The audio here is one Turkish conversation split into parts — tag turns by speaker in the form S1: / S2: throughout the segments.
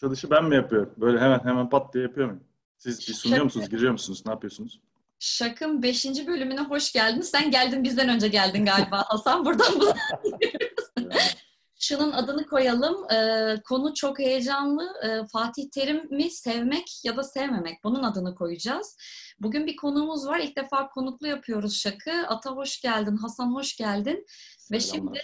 S1: açılışı ben mi yapıyorum? Böyle hemen hemen pat diye yapıyor muyum? Siz bir sunuyor musunuz, giriyor musunuz? Ne yapıyorsunuz?
S2: Şak'ın 5. bölümüne hoş geldin. Sen geldin bizden önce geldin galiba Hasan. Buradan bu. Şunun adını koyalım. Ee, konu çok heyecanlı. Ee, Fatih Terim'i sevmek ya da sevmemek. Bunun adını koyacağız. Bugün bir konuğumuz var. İlk defa konuklu yapıyoruz Şak'ı. Ata hoş geldin. Hasan hoş geldin. Ve şimdi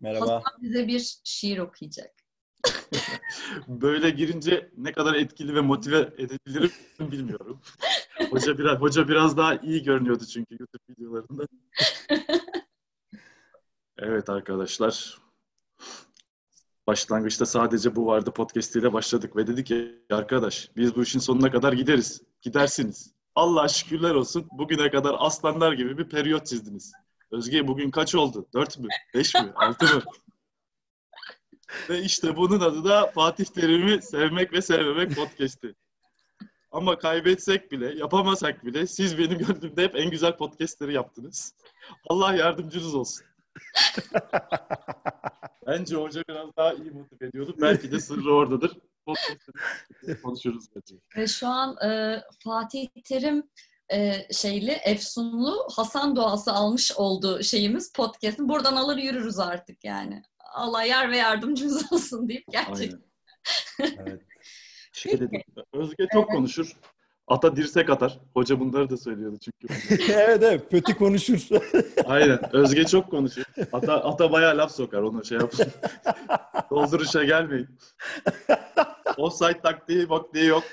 S3: Merhaba.
S2: Hasan bize bir şiir okuyacak.
S1: Böyle girince ne kadar etkili ve motive edebilirim bilmiyorum. Hoca biraz hoca biraz daha iyi görünüyordu çünkü YouTube videolarında. Evet arkadaşlar. Başlangıçta sadece bu vardı podcast ile başladık ve dedik ki arkadaş biz bu işin sonuna kadar gideriz. Gidersiniz. Allah şükürler olsun bugüne kadar aslanlar gibi bir periyot çizdiniz. Özge bugün kaç oldu? Dört mü? Beş mi? Altı mı? Ve işte bunun adı da Fatih Terim'i sevmek ve sevmemek podcast'i. Ama kaybetsek bile, yapamasak bile siz benim gönlümde hep en güzel podcastleri yaptınız. Allah yardımcınız olsun. Bence hoca biraz daha iyi motive ediyordu. Belki de sırrı oradadır. Konuşuruz bence.
S2: Ve şu an e, Fatih Terim e, şeyli, efsunlu Hasan doğası almış olduğu şeyimiz podcast'ın. Buradan alır yürürüz artık yani. Allah yar ve yardımcımız olsun deyip gerçekten.
S3: Evet.
S1: Şey dedim, Özge çok konuşur. Ata dirsek atar. Hoca bunları da söylüyordu çünkü.
S3: evet evet. Pötü konuşur.
S1: Aynen. Özge çok konuşur. Ata, ata bayağı laf sokar. Onu şey yapın. Dolduruşa gelmeyin. Offside taktiği maktiği yok.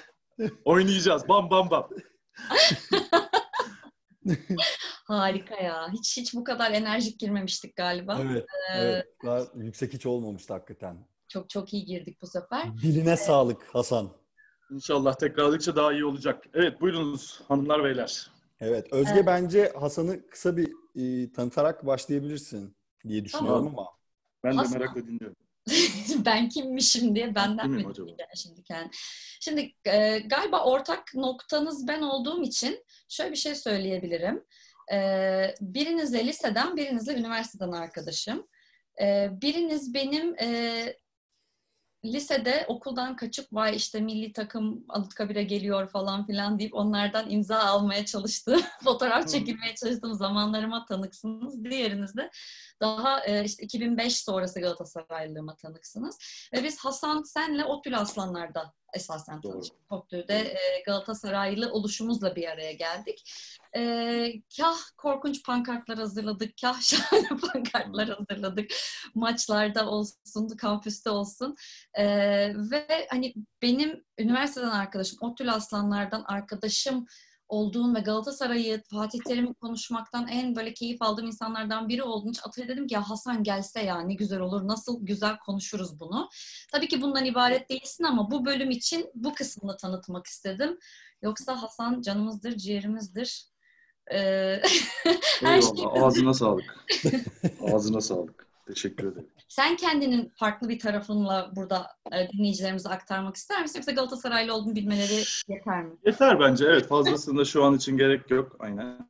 S1: Oynayacağız. Bam bam bam.
S2: Harika ya. Hiç hiç bu kadar enerjik girmemiştik galiba.
S3: evet. evet. Bu kadar yüksek hiç olmamıştı hakikaten.
S2: Çok çok iyi girdik bu sefer.
S3: Diline sağlık Hasan.
S1: İnşallah tekrarladıkça daha iyi olacak. Evet buyurunuz hanımlar beyler.
S3: Evet. Özge
S2: Evet.
S3: bence Hasan'ı kısa bir e, tanıtarak başlayabilirsin diye düşünüyorum ama.
S1: Ben de
S2: Hasan.
S1: merakla dinliyorum.
S2: ben kimmişim diye benden
S1: Kimim
S2: mi
S1: acaba?
S2: şimdi kendi. Şimdi e, galiba ortak noktanız ben olduğum için şöyle bir şey söyleyebilirim. E, birinizle liseden, birinizle üniversiteden arkadaşım. Biriniz benim e, lisede okuldan kaçıp vay işte milli takım Anıtkabir'e geliyor falan filan deyip onlardan imza almaya çalıştığım, fotoğraf çekilmeye çalıştığım zamanlarıma tanıksınız. Diğeriniz de daha e, işte 2005 sonrası Galatasaraylılığıma tanıksınız. Ve biz Hasan senle Otül Aslanlar'da esasen tanıştık. E, Galatasaraylı oluşumuzla bir araya geldik. E, kah korkunç pankartlar hazırladık, kah şahane pankartlar hazırladık. Maçlarda olsun, kampüste olsun. E, ve hani benim üniversiteden arkadaşım, Otül Aslanlar'dan arkadaşım olduğum ve Galatasaray'ı Fatih Terim'i konuşmaktan en böyle keyif aldığım insanlardan biri olduğum için Atay'a dedim ki ya Hasan gelse ya ne güzel olur, nasıl güzel konuşuruz bunu. Tabii ki bundan ibaret değilsin ama bu bölüm için bu kısmını tanıtmak istedim. Yoksa Hasan canımızdır, ciğerimizdir. Ee, her şey
S1: Eyvallah. Ağzına sağlık. Ağzına sağlık. Teşekkür ederim.
S2: Sen kendinin farklı bir tarafınla burada e, dinleyicilerimize aktarmak ister misin? Yoksa Galatasaraylı olduğunu bilmeleri yeter mi?
S1: Yeter bence. Evet fazlasında şu an için gerek yok. Aynen.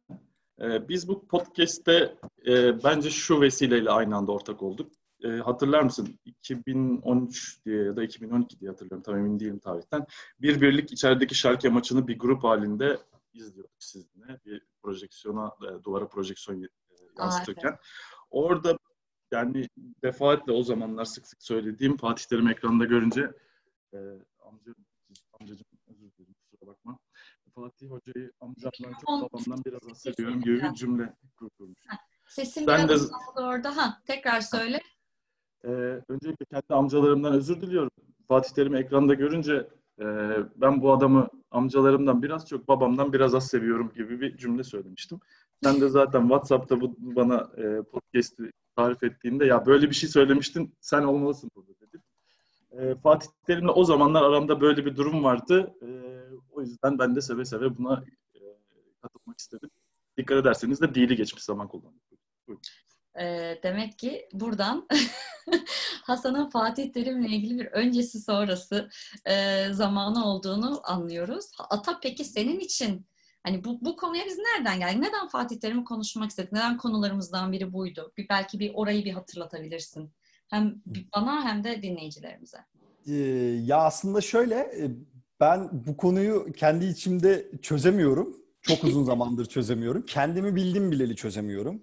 S1: Ee, biz bu podcast'te e, bence şu vesileyle aynı anda ortak olduk. E, hatırlar mısın? 2013 diye ya da 2012 diye hatırlıyorum. Tam emin değilim tarihten. Bir birlik içerideki Şalke maçını bir grup halinde izliyorduk sizinle. Bir projeksiyona, e, duvara projeksiyon e, yansıtırken. Orada yani defaatle o zamanlar sık sık söylediğim Fatih Terim ekranda görünce e, amca, amcacığım özür dilerim kusura bakma. Fatih Hoca'yı amcamdan çok babamdan biraz az seviyorum gibi bir cümle kurmuş.
S2: Sesin
S1: Ben
S2: biraz
S1: de-
S2: orada. Ha, tekrar söyle.
S1: Ee, öncelikle kendi amcalarımdan özür diliyorum. Fatih Terim'i ekranda görünce e, ben bu adamı amcalarımdan biraz çok babamdan biraz az seviyorum gibi bir cümle söylemiştim. Sen de zaten WhatsApp'ta bu bana e, podcast'i tarif ettiğinde ya böyle bir şey söylemiştin sen olmalısın burada dedin. E, Fatih Terim'le o zamanlar aramda böyle bir durum vardı. E, o yüzden ben de seve seve buna e, katılmak istedim. Dikkat ederseniz de dili geçmiş zaman kullandım.
S2: Ee, demek ki buradan Hasan'ın Fatih Terim'le ilgili bir öncesi sonrası e, zamanı olduğunu anlıyoruz. Ata peki senin için hani bu, bu konuya biz nereden geldik? Neden Fatih Terim'i konuşmak istedik? Neden konularımızdan biri buydu? Bir, belki bir orayı bir hatırlatabilirsin. Hem bana hem de dinleyicilerimize.
S3: Ee, ya aslında şöyle e, ben bu konuyu kendi içimde çözemiyorum. Çok uzun zamandır çözemiyorum. Kendimi bildim bileli çözemiyorum.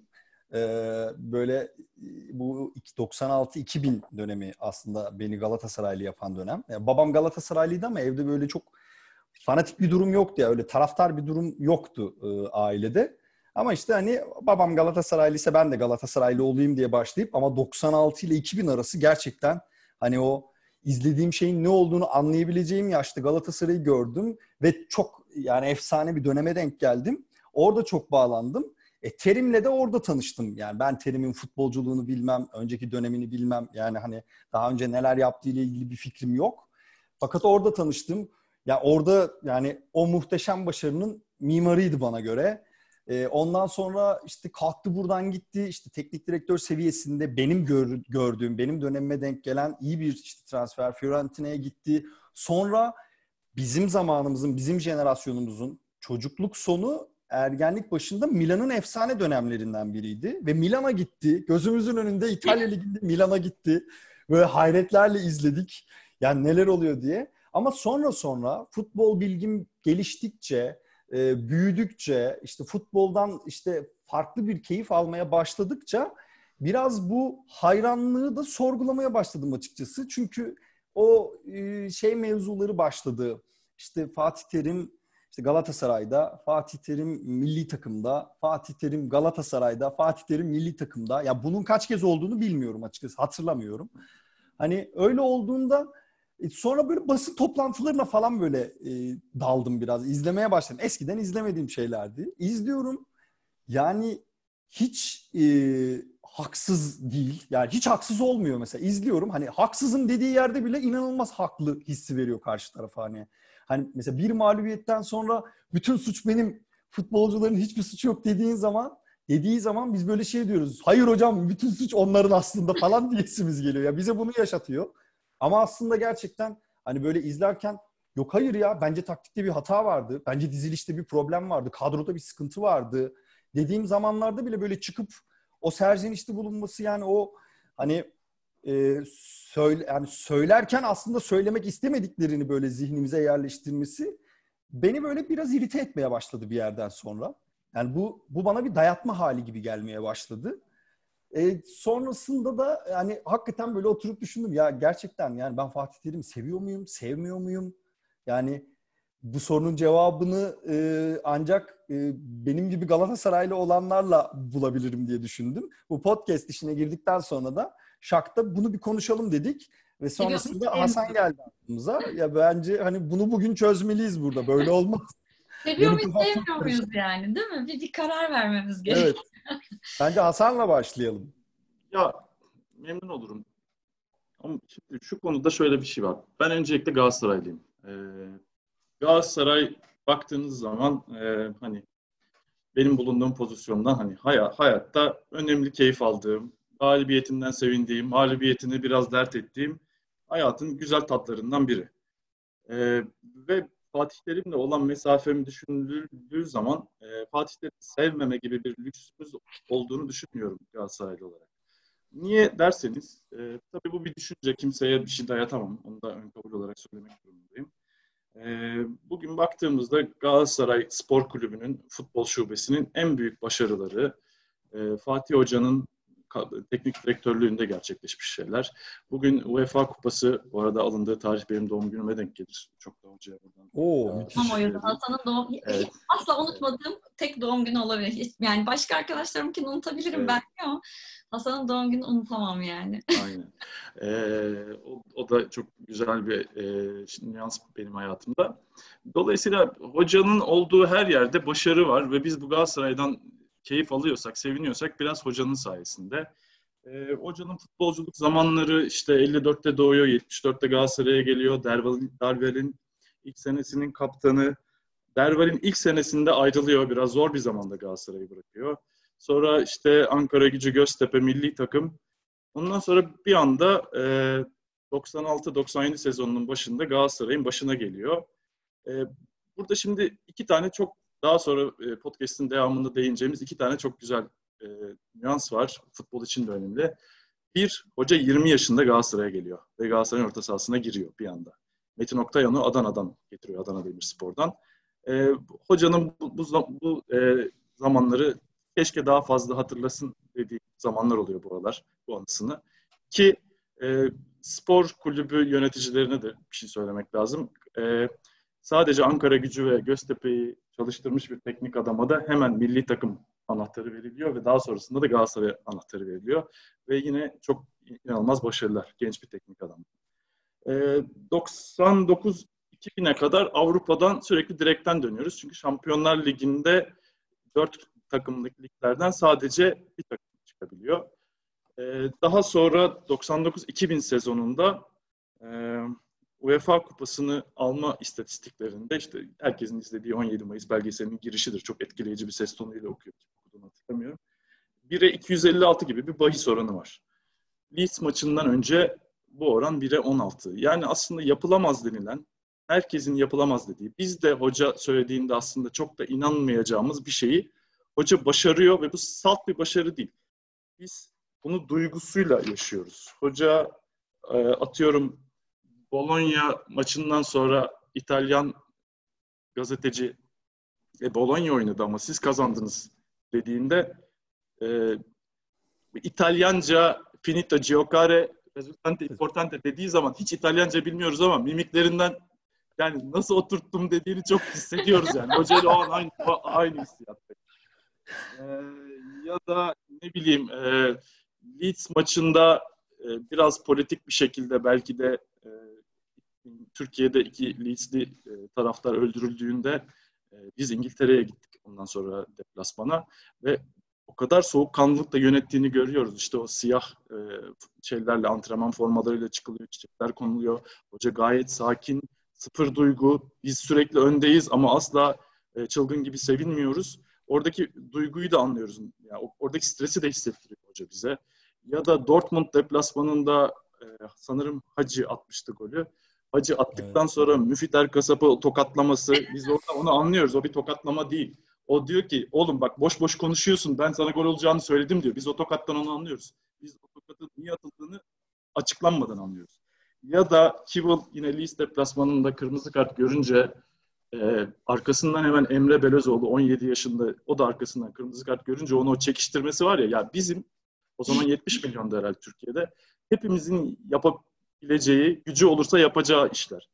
S3: Ee, böyle e, bu 96-2000 dönemi aslında beni Galatasaraylı yapan dönem. Yani babam Galatasaraylıydı ama evde böyle çok fanatik bir durum yoktu ya. Öyle taraftar bir durum yoktu e, ailede. Ama işte hani babam Galatasaraylı ise ben de Galatasaraylı olayım diye başlayıp ama 96 ile 2000 arası gerçekten hani o izlediğim şeyin ne olduğunu anlayabileceğim yaşta Galatasaray'ı gördüm ve çok yani efsane bir döneme denk geldim. Orada çok bağlandım. E, Terim'le de orada tanıştım. Yani ben Terim'in futbolculuğunu bilmem, önceki dönemini bilmem. Yani hani daha önce neler yaptığı ile ilgili bir fikrim yok. Fakat orada tanıştım. Ya orada yani o muhteşem başarının mimarıydı bana göre. E, ondan sonra işte kalktı buradan gitti. İşte teknik direktör seviyesinde benim gör, gördüğüm, benim dönemime denk gelen iyi bir işte transfer Fiorentina'ya gitti. Sonra bizim zamanımızın, bizim jenerasyonumuzun çocukluk sonu ergenlik başında Milan'ın efsane dönemlerinden biriydi. Ve Milan'a gitti. Gözümüzün önünde İtalya Ligi'nde Milan'a gitti. Böyle hayretlerle izledik. Yani neler oluyor diye. Ama sonra sonra futbol bilgim geliştikçe, e, büyüdükçe, işte futboldan işte farklı bir keyif almaya başladıkça biraz bu hayranlığı da sorgulamaya başladım açıkçası. Çünkü o e, şey mevzuları başladı. İşte Fatih Terim işte Galatasaray'da, Fatih Terim milli takımda, Fatih Terim Galatasaray'da, Fatih Terim milli takımda. Ya bunun kaç kez olduğunu bilmiyorum açıkçası, hatırlamıyorum. Hani öyle olduğunda sonra böyle basın toplantılarına falan böyle e, daldım biraz. izlemeye başladım. Eskiden izlemediğim şeylerdi. İzliyorum. Yani hiç e, haksız değil. Yani hiç haksız olmuyor mesela. İzliyorum. Hani haksızım dediği yerde bile inanılmaz haklı hissi veriyor karşı tarafa hani. Hani mesela bir mağlubiyetten sonra bütün suç benim futbolcuların hiçbir suçu yok dediğin zaman dediği zaman biz böyle şey diyoruz. Hayır hocam bütün suç onların aslında falan diyesimiz geliyor. Ya bize bunu yaşatıyor. Ama aslında gerçekten hani böyle izlerken yok hayır ya bence taktikte bir hata vardı. Bence dizilişte bir problem vardı. Kadroda bir sıkıntı vardı. Dediğim zamanlarda bile böyle çıkıp o serzenişte bulunması yani o hani e, söyle yani söylerken aslında söylemek istemediklerini böyle zihnimize yerleştirmesi beni böyle biraz irite etmeye başladı bir yerden sonra. Yani bu bu bana bir dayatma hali gibi gelmeye başladı. E, sonrasında da yani hakikaten böyle oturup düşündüm ya gerçekten yani ben Fatih Terim'i seviyor muyum, sevmiyor muyum? Yani bu sorunun cevabını e, ancak e, benim gibi Galatasaraylı olanlarla bulabilirim diye düşündüm. Bu podcast işine girdikten sonra da Şak'ta bunu bir konuşalım dedik. Ve sonrasında Hasan geldi aklımıza. Ya bence hani bunu bugün çözmeliyiz burada. Böyle olmaz.
S2: Seviyor muyuz, sevmiyor muyuz yani değil mi? Bir, bir karar vermemiz gerekiyor. Evet.
S3: Bence Hasan'la başlayalım.
S1: Ya memnun olurum. Ama şimdi şu konuda şöyle bir şey var. Ben öncelikle Galatasaraylıyım. Ee, Galatasaray baktığınız zaman e, hani benim bulunduğum pozisyondan hani hayat, hayatta önemli keyif aldığım, galibiyetinden sevindiğim, mağlubiyetini biraz dert ettiğim hayatın güzel tatlarından biri. Ee, ve Fatih Terim'le olan mesafemi düşünüldüğü zaman e, Fatih Terim'i sevmeme gibi bir lüksümüz olduğunu düşünmüyorum Galatasaraylı olarak. Niye derseniz, e, tabii bu bir düşünce, kimseye bir şey dayatamam. Onu da ön kabul olarak söylemek durumundayım. E, bugün baktığımızda Galatasaray Spor Kulübü'nün futbol şubesinin en büyük başarıları, e, Fatih Hoca'nın teknik direktörlüğünde gerçekleşmiş şeyler. Bugün UEFA Kupası bu arada alındığı tarih benim doğum günüme denk gelir. Çok da hocaya buradan.
S3: Oo, müthiş.
S2: Tam o yüzden Hasan'ın doğum evet. asla unutmadığım tek doğum günü olabilir. Yani başka arkadaşlarımkini unutabilirim evet. belki ama Hasan'ın doğum günü unutamam yani.
S1: Aynen. Ee, o, o da çok güzel bir e, nüans benim hayatımda. Dolayısıyla hocanın olduğu her yerde başarı var ve biz bu Galatasaray'dan keyif alıyorsak, seviniyorsak biraz hocanın sayesinde. E, hocanın futbolculuk zamanları işte 54'te doğuyor, 74'te Galatasaray'a geliyor. Derval'in, Darvel'in ilk senesinin kaptanı. Derval'in ilk senesinde ayrılıyor. Biraz zor bir zamanda Galatasaray'ı bırakıyor. Sonra işte Ankara Gücü, Göztepe milli takım. Ondan sonra bir anda e, 96-97 sezonunun başında Galatasaray'ın başına geliyor. E, burada şimdi iki tane çok daha sonra e, podcast'in devamında değineceğimiz iki tane çok güzel e, nüans var. Futbol için de önemli. Bir, hoca 20 yaşında Galatasaray'a geliyor ve Galatasaray'ın orta sahasına giriyor bir anda. Metin Oktayan'ı Adana'dan getiriyor, Adana Demirspor'dan. E, hocanın bu, bu, bu e, zamanları keşke daha fazla hatırlasın dediği zamanlar oluyor buralar, bu anısını. Ki e, spor kulübü yöneticilerine de bir şey söylemek lazım. E, sadece Ankara gücü ve Göztepe'yi çalıştırmış bir teknik adama da hemen milli takım anahtarı veriliyor ve daha sonrasında da Galatasaray anahtarı veriliyor. Ve yine çok inanılmaz başarılar genç bir teknik adam. E, 99 2000'e kadar Avrupa'dan sürekli direkten dönüyoruz. Çünkü Şampiyonlar Ligi'nde 4 takımlık liglerden sadece bir takım çıkabiliyor. Ee, daha sonra 99-2000 sezonunda e, UEFA Kupası'nı alma istatistiklerinde işte herkesin izlediği 17 Mayıs belgeselinin girişidir. Çok etkileyici bir ses tonuyla okuyor. Okuduğunu hatırlamıyorum. 1'e 256 gibi bir bahis oranı var. Leeds maçından önce bu oran 1'e 16. Yani aslında yapılamaz denilen, herkesin yapılamaz dediği, biz de hoca söylediğinde aslında çok da inanmayacağımız bir şeyi hoca başarıyor ve bu salt bir başarı değil. Biz bunu duygusuyla yaşıyoruz. Hoca e, atıyorum Bologna maçından sonra İtalyan gazeteci e, Bologna oynadı ama siz kazandınız dediğinde e, İtalyanca finito giocare resultante importante dediği zaman hiç İtalyanca bilmiyoruz ama mimiklerinden yani nasıl oturttum dediğini çok hissediyoruz yani. Hocayla o an aynı, aynı hissiyatta. Ee, ya da ne bileyim e, Leeds maçında e, biraz politik bir şekilde belki de e, Türkiye'de iki Leeds'li e, taraftar öldürüldüğünde e, biz İngiltere'ye gittik ondan sonra deplasmana ve o kadar soğukkanlılıkla yönettiğini görüyoruz. İşte o siyah e, şeylerle, antrenman formalarıyla çıkılıyor, çiçekler konuluyor. Hoca gayet sakin, sıfır duygu. Biz sürekli öndeyiz ama asla e, çılgın gibi sevinmiyoruz. Oradaki duyguyu da anlıyoruz. Yani oradaki stresi de hissettiriyor hoca bize. Ya da Dortmund deplasmanında sanırım Hacı atmıştı golü. Hacı attıktan evet. sonra Müfiter Kasap'ı tokatlaması biz orada onu anlıyoruz. O bir tokatlama değil. O diyor ki oğlum bak boş boş konuşuyorsun ben sana gol olacağını söyledim diyor. Biz o tokattan onu anlıyoruz. Biz o tokatın niye atıldığını açıklanmadan anlıyoruz. Ya da Kivil yine Leeds deplasmanında kırmızı kart görünce e, arkasından hemen Emre Belözoğlu 17 yaşında o da arkasından kırmızı kart görünce onu o çekiştirmesi var ya ya bizim o zaman 70 milyon herhalde Türkiye'de hepimizin yapabileceği gücü olursa yapacağı işler.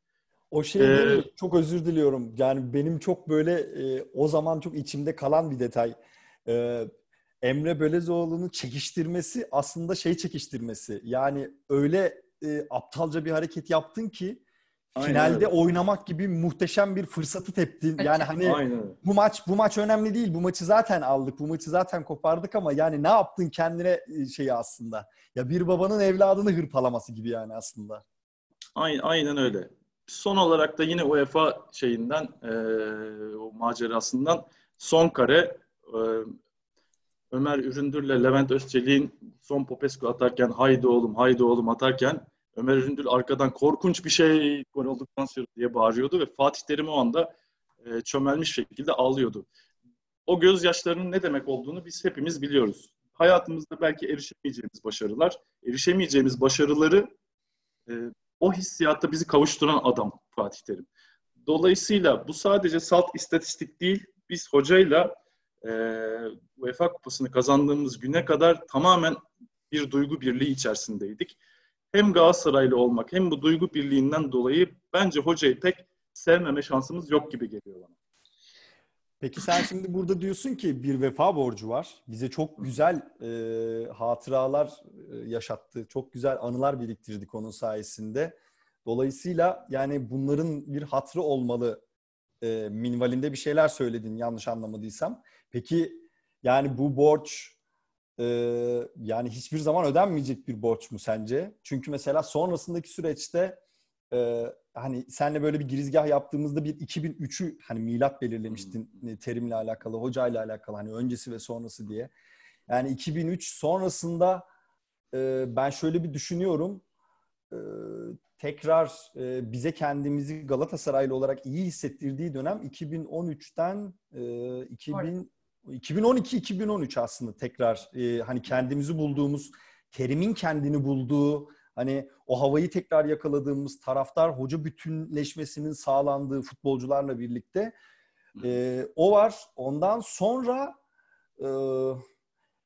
S3: O şey ee, çok özür diliyorum. Yani benim çok böyle e, o zaman çok içimde kalan bir detay. E, Emre Belezoğlu'nun çekiştirmesi aslında şey çekiştirmesi. Yani öyle e, aptalca bir hareket yaptın ki Aynen finalde öyle. oynamak gibi muhteşem bir fırsatı teptin. Yani hani Aynen. bu maç bu maç önemli değil. Bu maçı zaten aldık. Bu maçı zaten kopardık ama yani ne yaptın kendine e, şeyi aslında. Ya bir babanın evladını hırpalaması gibi yani aslında.
S1: Aynen, aynen öyle. Son olarak da yine UEFA şeyinden e, o macerasından son kare e, Ömer Üründür'le Levent Özçelik'in son Popescu atarken haydi oğlum haydi oğlum atarken Ömer Üründül arkadan korkunç bir şey gol olduktan sonra diye bağırıyordu ve Fatih Terim o anda e, çömelmiş şekilde ağlıyordu. O gözyaşlarının ne demek olduğunu biz hepimiz biliyoruz. Hayatımızda belki erişemeyeceğimiz başarılar, erişemeyeceğimiz başarıları e, o hissiyatta bizi kavuşturan adam Fatih Terim. Dolayısıyla bu sadece salt istatistik değil, biz hocayla e, UEFA kupasını kazandığımız güne kadar tamamen bir duygu birliği içerisindeydik hem Galatasaraylı olmak hem bu duygu birliğinden dolayı bence hocayı pek sevmeme şansımız yok gibi geliyor bana.
S3: Peki sen şimdi burada diyorsun ki bir vefa borcu var. Bize çok güzel e, hatıralar e, yaşattı. Çok güzel anılar biriktirdik onun sayesinde. Dolayısıyla yani bunların bir hatrı olmalı e, minvalinde bir şeyler söyledin yanlış anlamadıysam. Peki yani bu borç ee, yani hiçbir zaman ödenmeyecek bir borç mu sence? Çünkü mesela sonrasındaki süreçte e, hani senle böyle bir girizgah yaptığımızda bir 2003'ü hani milat belirlemiştin hmm. terimle alakalı, hocayla alakalı hani öncesi ve sonrası diye. Yani 2003 sonrasında e, ben şöyle bir düşünüyorum. E, tekrar e, bize kendimizi Galatasaraylı olarak iyi hissettirdiği dönem 2013'ten e, 2000 2012-2013 aslında tekrar e, hani kendimizi bulduğumuz, terimin kendini bulduğu, hani o havayı tekrar yakaladığımız taraftar hoca bütünleşmesinin sağlandığı futbolcularla birlikte e, o var. Ondan sonra e,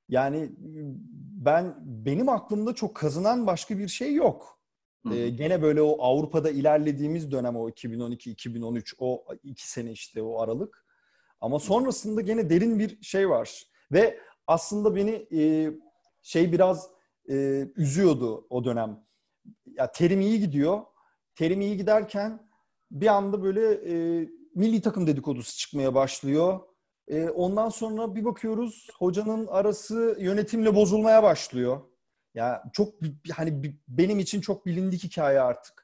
S3: yani ben benim aklımda çok kazınan başka bir şey yok. Ee, gene böyle o Avrupa'da ilerlediğimiz dönem o 2012-2013 o iki sene işte o aralık. Ama sonrasında gene derin bir şey var. Ve aslında beni e, şey biraz e, üzüyordu o dönem. Ya terim iyi gidiyor. Terim iyi giderken bir anda böyle e, milli takım dedikodusu çıkmaya başlıyor. E, ondan sonra bir bakıyoruz hocanın arası yönetimle bozulmaya başlıyor. Ya çok hani benim için çok bilindik hikaye artık.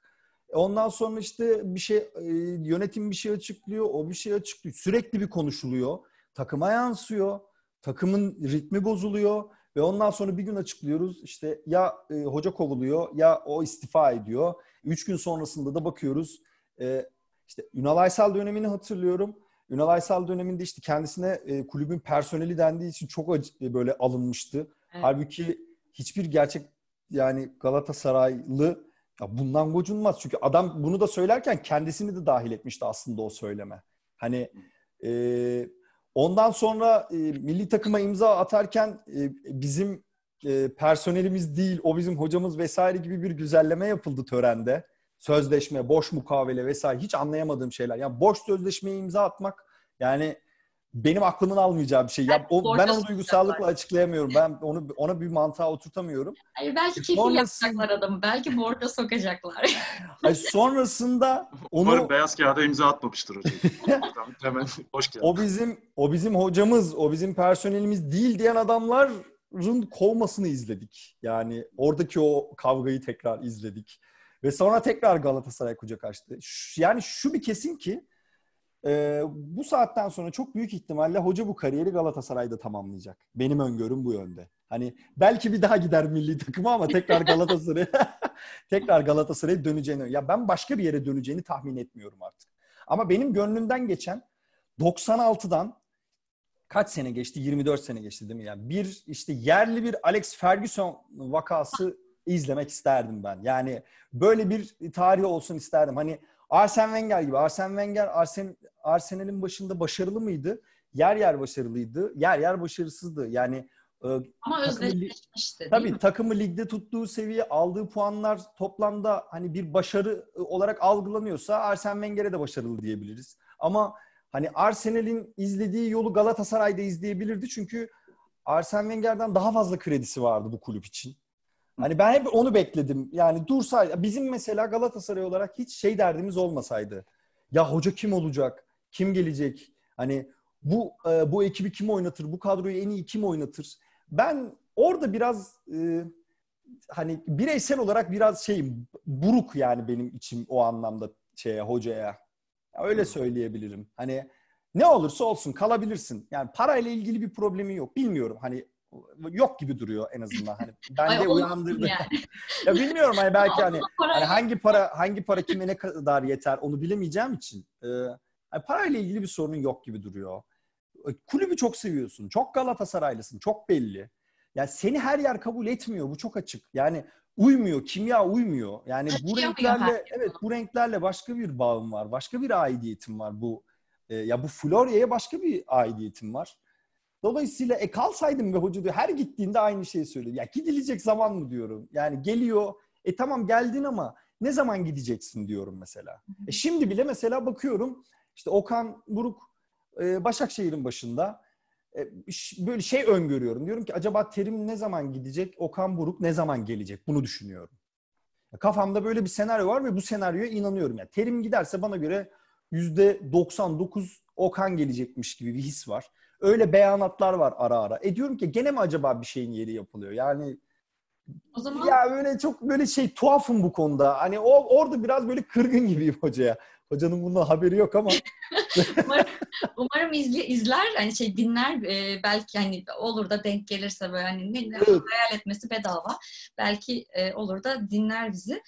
S3: Ondan sonra işte bir şey e, yönetim bir şey açıklıyor, o bir şey açıklıyor. Sürekli bir konuşuluyor. Takıma yansıyor. Takımın ritmi bozuluyor ve ondan sonra bir gün açıklıyoruz. İşte ya e, hoca kovuluyor ya o istifa ediyor. Üç gün sonrasında da bakıyoruz. E, işte Ünal Aysal dönemini hatırlıyorum. Ünal Aysal döneminde işte kendisine e, kulübün personeli dendiği için çok acı, e, böyle alınmıştı. Evet. Halbuki hiçbir gerçek yani Galatasaraylı ya bundan gocunmaz. Çünkü adam bunu da söylerken kendisini de dahil etmişti aslında o söyleme. Hani e, ondan sonra e, milli takıma imza atarken e, bizim e, personelimiz değil, o bizim hocamız vesaire gibi bir güzelleme yapıldı törende sözleşme, boş mukavele vesaire hiç anlayamadığım şeyler. Yani boş sözleşmeye imza atmak yani benim aklımın almayacağı bir şey. Ya o, ben onu duygusallıkla açıklayamıyorum. Ben onu ona bir mantığa oturtamıyorum.
S2: Hayır belki kefil Sonrasında... yapacaklar adamı. Belki borca sokacaklar.
S3: Hayır, sonrasında onu
S1: Umarım beyaz kağıda imza atmamıştır hocam. Hemen hoş geldin.
S3: O bizim o bizim hocamız, o bizim personelimiz değil diyen adamların kovmasını izledik. Yani oradaki o kavgayı tekrar izledik. Ve sonra tekrar Galatasaray kucak açtı. Yani şu bir kesin ki e, bu saatten sonra çok büyük ihtimalle hoca bu kariyeri Galatasaray'da tamamlayacak. Benim öngörüm bu yönde. Hani belki bir daha gider milli takıma ama tekrar Galatasaray tekrar Galatasaray'a döneceğini ya ben başka bir yere döneceğini tahmin etmiyorum artık. Ama benim gönlümden geçen 96'dan kaç sene geçti? 24 sene geçti değil mi? Yani bir işte yerli bir Alex Ferguson vakası izlemek isterdim ben. Yani böyle bir tarih olsun isterdim. Hani Arsene Wenger gibi. Arsene Wenger Arsen, Arsenal'in başında başarılı mıydı? Yer yer başarılıydı. Yer yer başarısızdı. Yani
S2: e, ama özdeşleşmişti.
S3: Tabii takımı ligde tuttuğu seviye, aldığı puanlar toplamda hani bir başarı olarak algılanıyorsa Arsene Wenger'e de başarılı diyebiliriz. Ama hani Arsenal'in izlediği yolu Galatasaray'da izleyebilirdi çünkü Arsene Wenger'den daha fazla kredisi vardı bu kulüp için. Hani ben hep onu bekledim. Yani dursaydı. Bizim mesela Galatasaray olarak hiç şey derdimiz olmasaydı. Ya hoca kim olacak? Kim gelecek? Hani bu e, bu ekibi kim oynatır? Bu kadroyu en iyi kim oynatır? Ben orada biraz e, hani bireysel olarak biraz şeyim buruk yani benim içim o anlamda şeye hocaya. Öyle söyleyebilirim. Hani ne olursa olsun kalabilirsin. Yani parayla ilgili bir problemi yok. Bilmiyorum hani yok gibi duruyor en azından. Hani ben de uyandırdı. Yani. ya bilmiyorum hani belki hani, hani hangi para hangi para kime ne kadar yeter onu bilemeyeceğim için. Ee, hani parayla ilgili bir sorunun yok gibi duruyor. Ee, kulübü çok seviyorsun. Çok Galatasaraylısın. Çok belli. Yani seni her yer kabul etmiyor. Bu çok açık. Yani uymuyor. Kimya uymuyor. Yani bu renklerle evet bu renklerle başka bir bağım var. Başka bir aidiyetim var bu. E, ya bu Florya'ya başka bir aidiyetim var. Dolayısıyla e kalsaydım ve hoca diyor her gittiğinde aynı şeyi söylüyor. Ya gidilecek zaman mı diyorum. Yani geliyor. E tamam geldin ama ne zaman gideceksin diyorum mesela. E şimdi bile mesela bakıyorum işte Okan Buruk e, Başakşehir'in başında e, böyle şey öngörüyorum. Diyorum ki acaba Terim ne zaman gidecek? Okan Buruk ne zaman gelecek? Bunu düşünüyorum. Kafamda böyle bir senaryo var ve bu senaryoya inanıyorum. Yani Terim giderse bana göre %99 Okan gelecekmiş gibi bir his var. Öyle beyanatlar var ara ara. E diyorum ki gene mi acaba bir şeyin yeri yapılıyor? Yani o zaman... Ya böyle çok böyle şey tuhafım bu konuda. Hani o orada biraz böyle kırgın gibiyim hocaya. Hocanın bundan haberi yok ama.
S2: umarım, umarım izli, izler hani şey dinler e, belki hani olur da denk gelirse böyle hani ne, evet. hayal etmesi bedava. Belki e, olur da dinler bizi.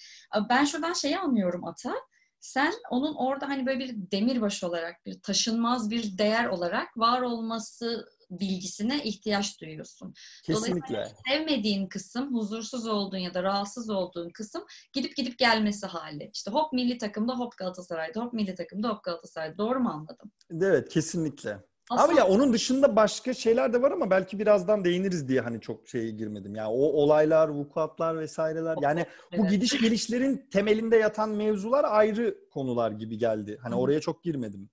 S2: Ben şuradan şeyi anlıyorum Ata sen onun orada hani böyle bir demirbaş olarak, bir taşınmaz bir değer olarak var olması bilgisine ihtiyaç duyuyorsun.
S3: Kesinlikle.
S2: sevmediğin kısım, huzursuz olduğun ya da rahatsız olduğun kısım gidip gidip gelmesi hali. İşte hop milli takımda hop Galatasaray'da, hop milli takımda hop Galatasaray'da. Doğru mu anladım?
S3: Evet kesinlikle.
S2: Aslında
S3: Ama ya onun dışında başka şeyler de var ama belki birazdan değiniriz diye hani çok şeye girmedim. Yani o olaylar, vukuatlar vesaireler. Yani bu gidiş gelişlerin temelinde yatan mevzular ayrı konular gibi geldi. Hani oraya çok girmedim.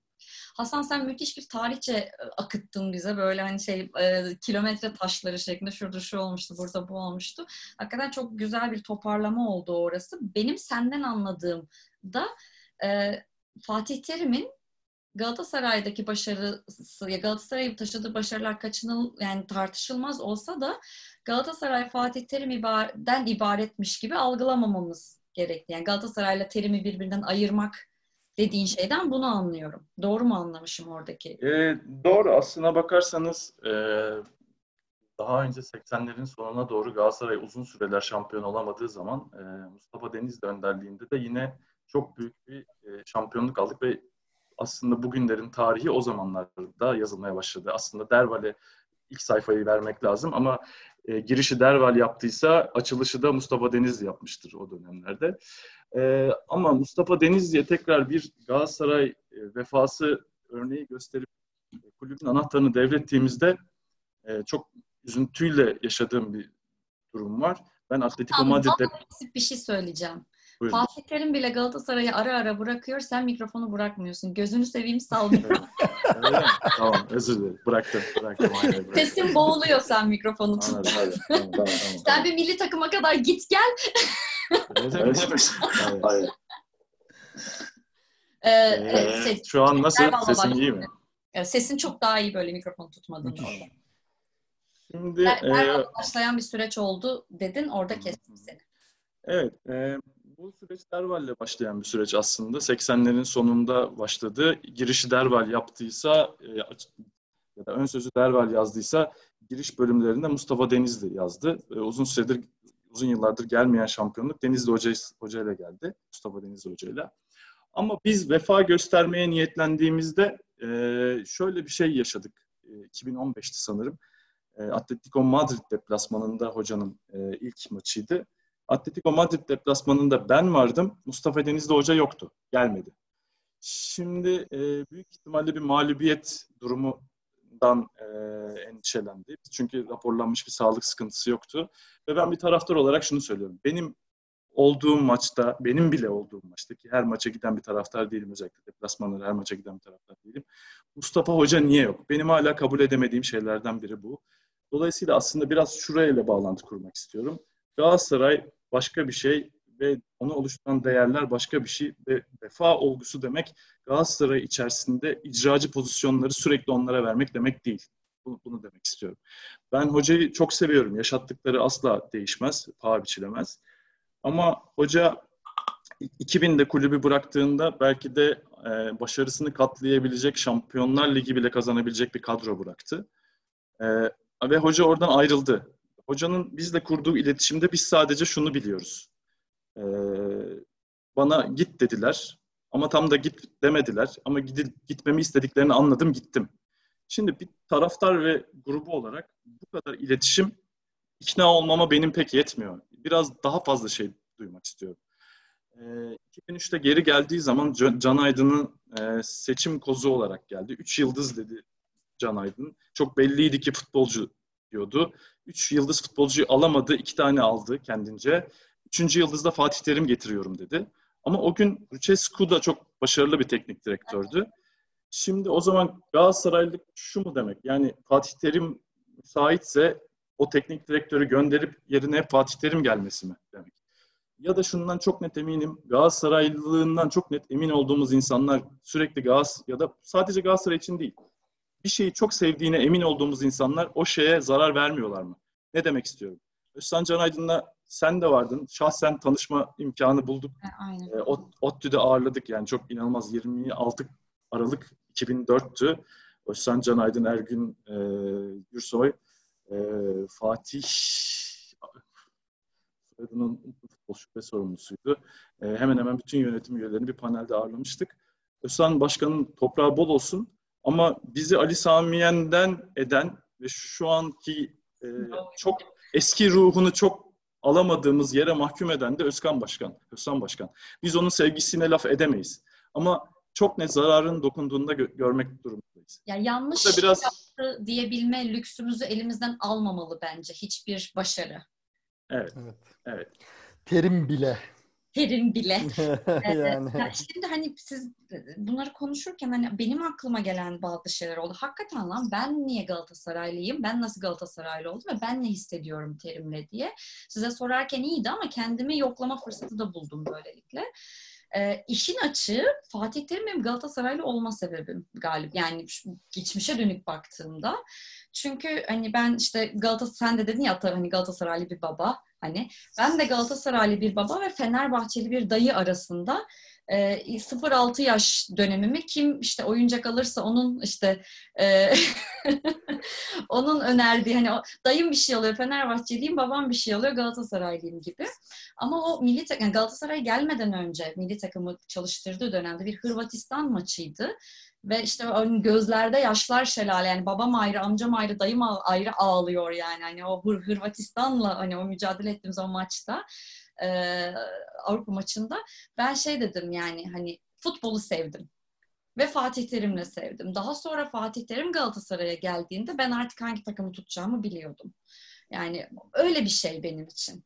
S2: Hasan sen müthiş bir tarihçe e, akıttın bize böyle hani şey e, kilometre taşları şeklinde şurada şu olmuştu burada bu olmuştu. Hakikaten çok güzel bir toparlama oldu orası. Benim senden anladığım da e, Fatih Terim'in Galatasaray'daki başarısı ya Galatasaray'ı taşıdığı başarılar kaçınıl yani tartışılmaz olsa da Galatasaray Fatih Terim ibar- ibaretmiş gibi algılamamamız gerekli. Yani Galatasaray'la Terim'i birbirinden ayırmak dediğin şeyden bunu anlıyorum. Doğru mu anlamışım oradaki?
S1: E, doğru. Aslına bakarsanız e, daha önce 80'lerin sonuna doğru Galatasaray uzun süreler şampiyon olamadığı zaman e, Mustafa Denizli önderliğinde de yine çok büyük bir e, şampiyonluk aldık ve aslında bugünlerin tarihi o zamanlarda yazılmaya başladı. Aslında Derval'e ilk sayfayı vermek lazım ama e, girişi Derval yaptıysa açılışı da Mustafa Denizli yapmıştır o dönemlerde. E, ama Mustafa Denizli'ye tekrar bir Galatasaray e, vefası örneği gösterip e, kulübün anahtarını devrettiğimizde e, çok üzüntüyle yaşadığım bir durum var. Ben Atletico Madrid'de...
S2: Basit bir şey söyleyeceğim.
S1: Buyurun.
S2: Fatih Terim bile Galatasaray'ı ara ara bırakıyor. Sen mikrofonu bırakmıyorsun. Gözünü seveyim sal mikrofonu.
S1: Tamam özür dilerim. Bıraktım. Bıraktım. Aynen, bıraktım.
S2: Sesin boğuluyor sen mikrofonu tut.
S1: Anladım. Tamam, tamam, tamam.
S2: Sen bir milli takıma kadar git gel.
S1: Hayır.
S2: Ee,
S1: Ee, şu an nasıl?
S2: Bak.
S1: iyi mi?
S2: e, sesin çok daha iyi böyle mikrofonu tutmadığında.
S3: Müthiş.
S1: Şimdi e,
S2: başlayan bir süreç oldu dedin. Orada kestim seni.
S1: Evet, e, bu süreç Derval'le başlayan bir süreç aslında. 80'lerin sonunda başladı. Girişi Derval yaptıysa e, ya da ön sözü Derval yazdıysa giriş bölümlerinde Mustafa Denizli yazdı. E, uzun süredir, uzun yıllardır gelmeyen şampiyonluk Denizli Hoca, Hoca ile geldi. Mustafa Denizli Hoca ile. Ama biz vefa göstermeye niyetlendiğimizde e, şöyle bir şey yaşadık. E, 2015'ti sanırım. Atletico Madrid deplasmanında hocanın ilk maçıydı. Atletico Madrid deplasmanında ben vardım. Mustafa Denizli Hoca yoktu. Gelmedi. Şimdi e, büyük ihtimalle bir mağlubiyet durumundan e, endişelendi. Çünkü raporlanmış bir sağlık sıkıntısı yoktu. Ve ben bir taraftar olarak şunu söylüyorum. Benim olduğum maçta, benim bile olduğum maçta ki her maça giden bir taraftar değilim özellikle deplasmanlara her maça giden bir taraftar değilim. Mustafa Hoca niye yok? Benim hala kabul edemediğim şeylerden biri bu. Dolayısıyla aslında biraz şurayla bağlantı kurmak istiyorum. Galatasaray başka bir şey ve onu oluşturan değerler başka bir şey ve vefa olgusu demek Galatasaray içerisinde icracı pozisyonları sürekli onlara vermek demek değil. Bunu, bunu demek istiyorum. Ben hocayı çok seviyorum. Yaşattıkları asla değişmez, paha biçilemez. Ama hoca 2000'de kulübü bıraktığında belki de e, başarısını katlayabilecek, Şampiyonlar Ligi bile kazanabilecek bir kadro bıraktı. E, ve hoca oradan ayrıldı. Hocanın bizle kurduğu iletişimde biz sadece şunu biliyoruz. E, bana git dediler ama tam da git demediler. Ama gidip, gitmemi istediklerini anladım, gittim. Şimdi bir taraftar ve grubu olarak bu kadar iletişim ikna olmama benim pek yetmiyor. Biraz daha fazla şey duymak istiyorum. E, 2003'te geri geldiği zaman Can Aydın'ın e, seçim kozu olarak geldi. Üç yıldız dedi Can Aydın. Çok belliydi ki futbolcu diyordu. Üç yıldız futbolcuyu alamadı. iki tane aldı kendince. Üçüncü yıldızda Fatih Terim getiriyorum dedi. Ama o gün Lucescu da çok başarılı bir teknik direktördü. Şimdi o zaman Galatasaraylık şu mu demek? Yani Fatih Terim müsaitse o teknik direktörü gönderip yerine Fatih Terim gelmesi mi demek? Ya da şundan çok net eminim. Galatasaraylılığından çok net emin olduğumuz insanlar sürekli Galatasaray ya da sadece Galatasaray için değil. Bir şeyi çok sevdiğine emin olduğumuz insanlar o şeye zarar vermiyorlar mı? Ne demek istiyorum? Özcan Can Aydın'la sen de vardın. Şahsen tanışma imkanı bulduk.
S2: Aynen.
S1: E, Ot- ODTÜ'de ağırladık yani çok inanılmaz 26 Aralık 2004'tü. Özcan Can Aydın, Ergün e, Gürsoy, e, Fatih soyadının futbol şube sorumlusuydu. E, hemen hemen bütün yönetim üyelerini bir panelde ağırlamıştık. Özcan Başkan'ın toprağı bol olsun ama bizi Ali Samiyen'den eden ve şu anki e, çok eski ruhunu çok alamadığımız yere mahkum eden de Özkan Başkan, Özkan Başkan. Biz onun sevgisine laf edemeyiz. Ama çok ne zararın dokunduğunda gö- görmek durumundayız.
S2: Ya yanlış
S1: Burada biraz
S2: yaptı diyebilme lüksümüzü elimizden almamalı bence hiçbir başarı.
S1: evet,
S3: Evet.
S1: evet.
S3: Terim bile.
S2: Terim bile.
S3: yani.
S2: Ya şimdi hani siz bunları konuşurken hani benim aklıma gelen bazı şeyler oldu. Hakikaten lan ben niye Galatasaraylıyım? Ben nasıl Galatasaraylı oldum ve ben ne hissediyorum terimle diye. Size sorarken iyiydi ama kendimi yoklama fırsatı da buldum böylelikle. Ee, işin açığı Fatih Terim benim Galatasaraylı olma sebebim galip. Yani şu geçmişe dönük baktığımda. Çünkü hani ben işte Galatasaray sen de dedin ya tabii hani Galatasaraylı bir baba. Hani ben de Galatasaraylı bir baba ve Fenerbahçeli bir dayı arasında e, 0-6 yaş dönemimi kim işte oyuncak alırsa onun işte e, onun önerdiği hani o, dayım bir şey alıyor Fenerbahçeliyim babam bir şey alıyor Galatasaraylıyım gibi. Ama o milli takım yani Galatasaray'a gelmeden önce milli takımı çalıştırdığı dönemde bir Hırvatistan maçıydı. Ve işte gözlerde yaşlar şelale yani babam ayrı, amcam ayrı, dayım ayrı ağlıyor yani. Hani o Hır Hırvatistan'la hani o mücadele ettiğimiz o maçta e, Avrupa maçında ben şey dedim yani hani futbolu sevdim. Ve Fatih Terim'le sevdim. Daha sonra Fatih Terim Galatasaray'a geldiğinde ben artık hangi takımı tutacağımı biliyordum. Yani öyle bir şey benim için.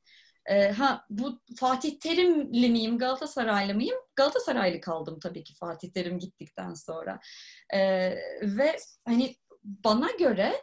S2: Ee, ha bu Fatih Terimli miyim, Galatasaraylı mıyım? Galatasaraylı kaldım tabii ki Fatih Terim gittikten sonra. Ee, ve hani bana göre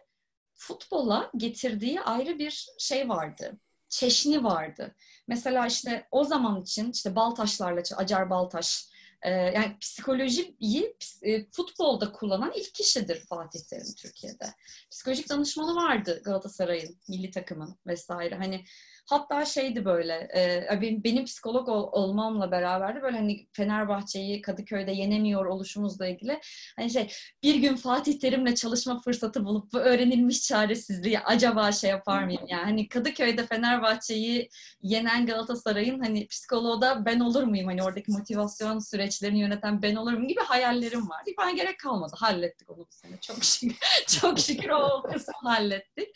S2: futbola getirdiği ayrı bir şey vardı. Çeşni vardı. Mesela işte o zaman için işte Baltaşlarla, Acar Baltaş, e, yani psikolojiyi e, futbolda kullanan ilk kişidir Fatih Terim Türkiye'de. Psikolojik danışmanı vardı Galatasaray'ın, milli takımın vesaire. Hani Hatta şeydi böyle, e, benim, psikolog ol, olmamla beraber de böyle hani Fenerbahçe'yi Kadıköy'de yenemiyor oluşumuzla ilgili hani şey bir gün Fatih Terim'le çalışma fırsatı bulup bu öğrenilmiş çaresizliği acaba şey yapar mıyım? Yani hani Kadıköy'de Fenerbahçe'yi yenen Galatasaray'ın hani psikoloğu da ben olur muyum? Hani oradaki motivasyon süreçlerini yöneten ben olur muyum gibi hayallerim vardı. Bana gerek kalmadı. Hallettik onu bu sene. Çok şükür, çok şükür o kısmı hallettik.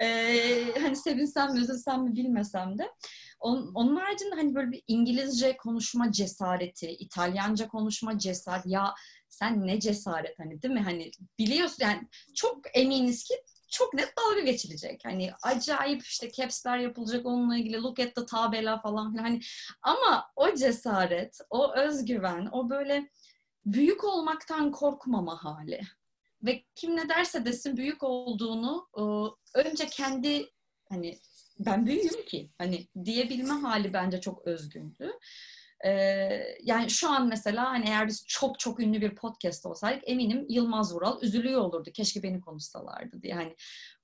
S2: Ee, hani sevinsem mi üzülsem mi bilmesem de. Onun, onun haricinde hani böyle bir İngilizce konuşma cesareti, İtalyanca konuşma cesareti. Ya sen ne cesaret hani değil mi? Hani biliyorsun yani çok eminiz ki çok net dalga geçilecek. Hani acayip işte caps'ler yapılacak onunla ilgili look at the tabela falan hani ama o cesaret, o özgüven, o böyle büyük olmaktan korkmama hali ve kim ne derse desin büyük olduğunu önce kendi hani ben büyüğüm ki hani diyebilme hali bence çok özgündü. Ee, yani şu an mesela hani eğer biz çok çok ünlü bir podcast olsaydık eminim Yılmaz Vural üzülüyor olurdu. Keşke beni konuşsalardı diye. Hani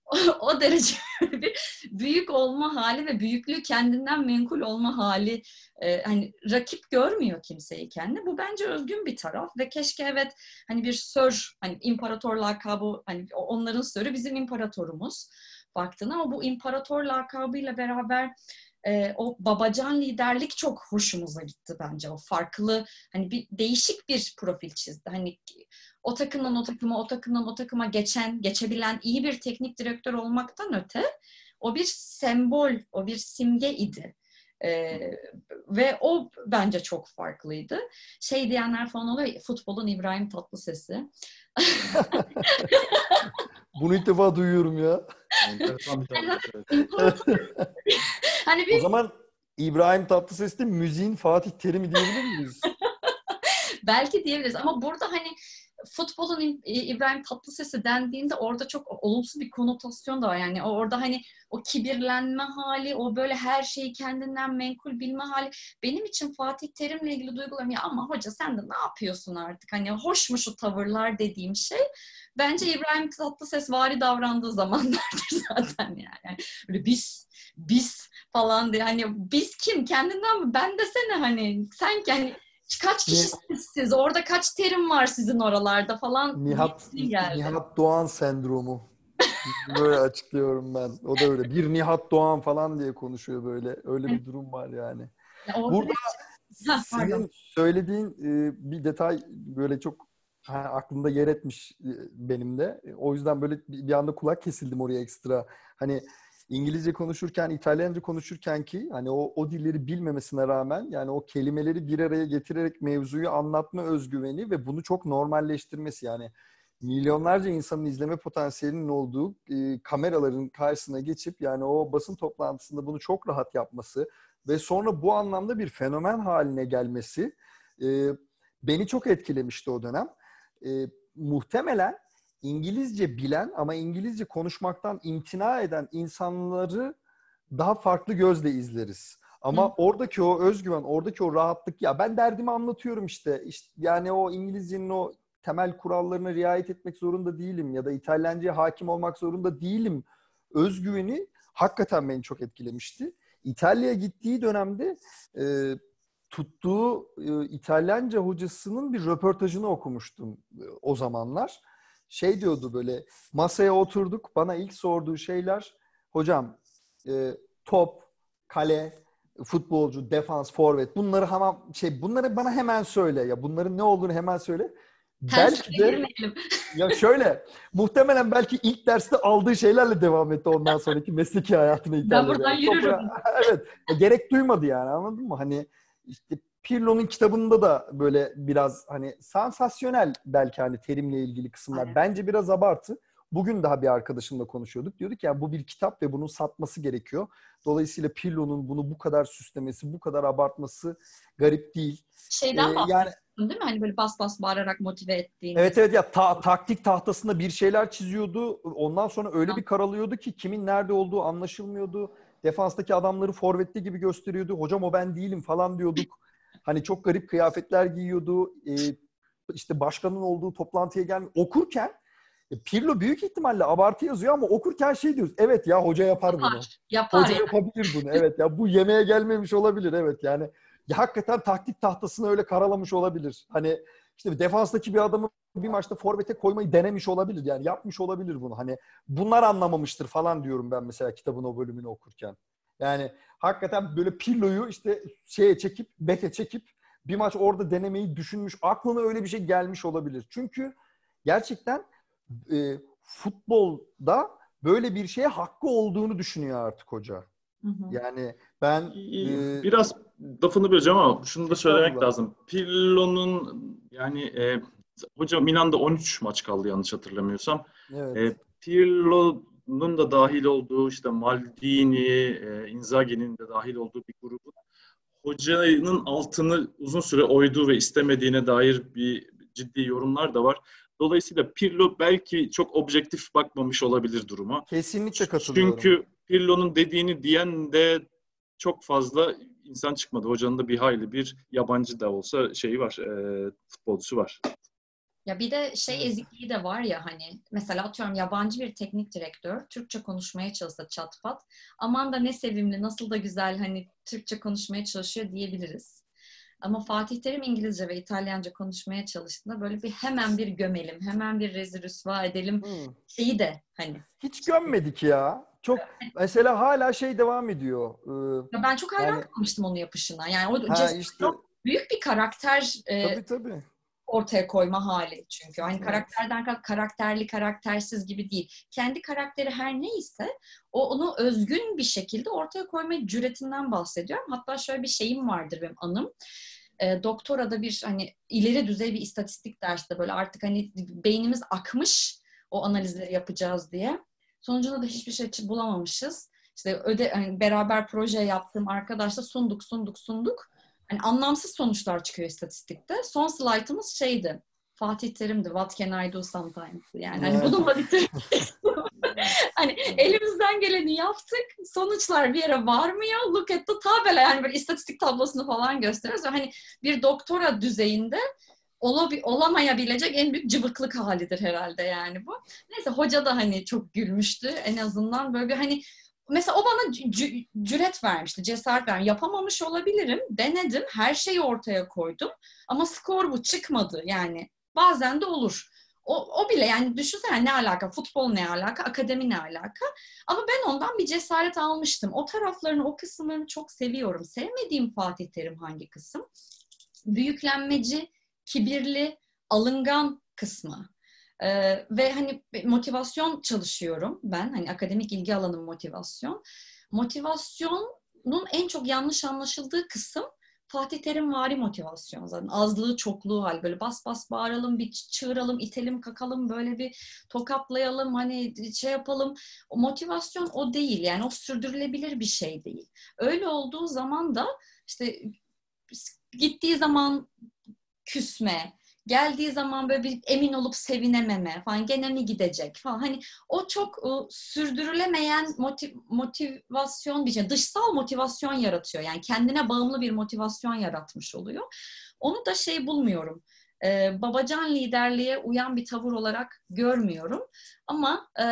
S2: o, o derece bir büyük olma hali ve büyüklüğü kendinden menkul olma hali e, hani rakip görmüyor kimseyi kendine. Bu bence özgün bir taraf ve keşke evet hani bir sör hani imparator lakabı hani onların sörü bizim imparatorumuz baktığında ama bu imparator lakabıyla beraber e, o babacan liderlik çok hoşumuza gitti bence. O farklı hani bir değişik bir profil çizdi. Hani o takımdan o takıma, o takımdan o takıma geçen, geçebilen iyi bir teknik direktör olmaktan öte o bir sembol, o bir simge idi. Ee, ve o bence çok farklıydı. Şey diyenler falan oluyor, futbolun İbrahim Tatlıses'i.
S3: Bunu ilk defa duyuyorum ya. hani bir... O zaman İbrahim Tatlıses de müziğin Fatih Terim'i diyebilir miyiz?
S2: Belki diyebiliriz ama burada hani futbolun İbrahim Tatlıses'i dendiğinde orada çok olumsuz bir konotasyon da var. Yani orada hani o kibirlenme hali, o böyle her şeyi kendinden menkul bilme hali. Benim için Fatih Terim'le ilgili duygularım ya ama hoca sen de ne yapıyorsun artık? Hani hoş mu şu tavırlar dediğim şey. Bence İbrahim Tatlıses vari davrandığı zamanlardır zaten yani. yani böyle biz, biz falan diye. Hani biz kim? Kendinden mi? Ben desene hani. Sen yani kaç kişisiniz siz? Orada kaç terim var sizin oralarda falan?
S3: Nihat, Nihat Doğan sendromu. böyle açıklıyorum ben. O da öyle. Bir Nihat Doğan falan diye konuşuyor böyle. Öyle bir durum var yani. Ya Burada senin söylediğin e, bir detay böyle çok Ha, aklımda yer etmiş e, benim de. O yüzden böyle bir anda kulak kesildim oraya ekstra. Hani İngilizce konuşurken, İtalyanca konuşurken ki hani o, o dilleri bilmemesine rağmen yani o kelimeleri bir araya getirerek mevzuyu anlatma özgüveni ve bunu çok normalleştirmesi yani milyonlarca insanın izleme potansiyelinin olduğu e, kameraların karşısına geçip yani o basın toplantısında bunu çok rahat yapması ve sonra bu anlamda bir fenomen haline gelmesi e, beni çok etkilemişti o dönem. E, muhtemelen İngilizce bilen ama İngilizce konuşmaktan imtina eden insanları daha farklı gözle izleriz. Ama Hı. oradaki o özgüven, oradaki o rahatlık ya ben derdimi anlatıyorum işte. işte yani o İngilizcenin o temel kurallarına riayet etmek zorunda değilim ya da İtalyanca'ya hakim olmak zorunda değilim. Özgüveni hakikaten beni çok etkilemişti. İtalya'ya gittiği dönemde e, tuttuğu e, İtalyanca hocasının bir röportajını okumuştum e, o zamanlar şey diyordu böyle masaya oturduk bana ilk sorduğu şeyler hocam e, top, kale, futbolcu, defans, forvet bunları hemen şey bunları bana hemen söyle ya bunların ne olduğunu hemen söyle. belki de ya şöyle muhtemelen belki ilk derste aldığı şeylerle devam etti ondan sonraki mesleki hayatına
S2: İtalya'da. Ben buradan yürürüm.
S3: evet. Gerek duymadı yani anladın mı? Hani işte Pirlo'nun kitabında da böyle biraz hani sansasyonel belki hani terimle ilgili kısımlar. Aynen. Bence biraz abartı. Bugün daha bir arkadaşımla konuşuyorduk. Diyorduk ya yani bu bir kitap ve bunun satması gerekiyor. Dolayısıyla Pirlo'nun bunu bu kadar süslemesi, bu kadar abartması garip değil.
S2: Şeyden ee, yani, değil mi? Hani böyle bas bas bağırarak motive ettiğin.
S3: Evet evet ya ta- taktik tahtasında bir şeyler çiziyordu. Ondan sonra öyle ha. bir karalıyordu ki kimin nerede olduğu anlaşılmıyordu. Defanstaki adamları forvetli gibi gösteriyordu. Hocam o ben değilim falan diyorduk. Hani çok garip kıyafetler giyiyordu. E, işte başkanın olduğu toplantıya gelmiyor. Okurken e, Pirlo büyük ihtimalle abartı yazıyor ama okurken şey diyoruz. Evet ya hoca yapar, yapar bunu.
S2: Yapar
S3: hoca ya. yapabilir bunu. Evet ya bu yemeğe gelmemiş olabilir. Evet yani ya hakikaten taktik tahtasını öyle karalamış olabilir. Hani işte defanstaki bir adamı bir maçta forvete koymayı denemiş olabilir. Yani yapmış olabilir bunu. Hani bunlar anlamamıştır falan diyorum ben mesela kitabın o bölümünü okurken. Yani hakikaten böyle Pirlo'yu işte şeye çekip, beke çekip bir maç orada denemeyi düşünmüş. Aklına öyle bir şey gelmiş olabilir. Çünkü gerçekten e, futbolda böyle bir şeye hakkı olduğunu düşünüyor artık hoca. Hı hı. Yani ben
S1: e, biraz lafını böleceğim ama şunu da söylemek lazım. Pirlo'nun yani e, hoca Milan'da 13 maç kaldı yanlış hatırlamıyorsam. Evet. E, Pirlo Bunun da dahil olduğu işte Maldini, e, Inzaghi'nin de dahil olduğu bir grubun hocanın altını uzun süre oyduğu ve istemediğine dair bir ciddi yorumlar da var. Dolayısıyla Pirlo belki çok objektif bakmamış olabilir duruma.
S3: Kesinlikle katılıyorum.
S1: Çünkü Pirlo'nun dediğini diyen de çok fazla insan çıkmadı. Hocanın da bir hayli bir yabancı da olsa şeyi var, e, futbolcusu var.
S2: Ya bir de şey ezikliği de var ya hani mesela atıyorum yabancı bir teknik direktör Türkçe konuşmaya çalışsa çat pat aman da ne sevimli nasıl da güzel hani Türkçe konuşmaya çalışıyor diyebiliriz. Ama Fatih Terim İngilizce ve İtalyanca konuşmaya çalıştığında böyle bir hemen bir gömelim, hemen bir rezil rüsva edelim hmm. şeyi de hani.
S3: Hiç gömmedik ya. Çok mesela hala şey devam ediyor.
S2: Ee, ya ben çok hayran yani, kalmıştım onun yapışına. Yani o ha, işte, büyük bir karakter.
S3: E, tabii tabii
S2: ortaya koyma hali çünkü. Hani evet. karakterden karakterli, karaktersiz gibi değil. Kendi karakteri her neyse o onu özgün bir şekilde ortaya koyma cüretinden bahsediyorum. Hatta şöyle bir şeyim vardır benim anım. E, doktorada bir hani ileri düzey bir istatistik derste böyle artık hani beynimiz akmış o analizleri yapacağız diye. Sonucunda da hiçbir şey bulamamışız. İşte öde, hani beraber proje yaptığım arkadaşla sunduk sunduk sunduk hani anlamsız sonuçlar çıkıyor istatistikte. Son slaytımız şeydi. Fatih Terim'di. What can I do sometimes? Yani hani evet. bununla bitirdik. hani elimizden geleni yaptık. Sonuçlar bir yere varmıyor. Look at the tabela. Yani böyle istatistik tablosunu falan gösteriyoruz. Hani bir doktora düzeyinde olabi, olamayabilecek en büyük cıvıklık halidir herhalde yani bu. Neyse hoca da hani çok gülmüştü. En azından böyle bir hani mesela o bana cüret vermişti, cesaret vermişti. Yapamamış olabilirim. Denedim, her şeyi ortaya koydum. Ama skor bu çıkmadı yani. Bazen de olur. O, o bile yani düşünsene ne alaka, futbol ne alaka, akademi ne alaka. Ama ben ondan bir cesaret almıştım. O taraflarını, o kısımlarını çok seviyorum. Sevmediğim Fatih Terim hangi kısım? Büyüklenmeci, kibirli, alıngan kısmı. Ee, ve hani motivasyon çalışıyorum ben. Hani akademik ilgi alanım motivasyon. Motivasyonun en çok yanlış anlaşıldığı kısım Fatih Terim vari motivasyon zaten. Azlığı çokluğu hal. Böyle bas bas bağıralım, bir çığıralım, itelim, kakalım, böyle bir tokatlayalım, hani şey yapalım. O motivasyon o değil. Yani o sürdürülebilir bir şey değil. Öyle olduğu zaman da işte gittiği zaman küsme, geldiği zaman böyle bir emin olup sevinememe falan gene mi gidecek falan. Hani o çok o, sürdürülemeyen motiv, motivasyon bir şey dışsal motivasyon yaratıyor. Yani kendine bağımlı bir motivasyon yaratmış oluyor. Onu da şey bulmuyorum. Ee, babacan liderliğe uyan bir tavır olarak görmüyorum. Ama e,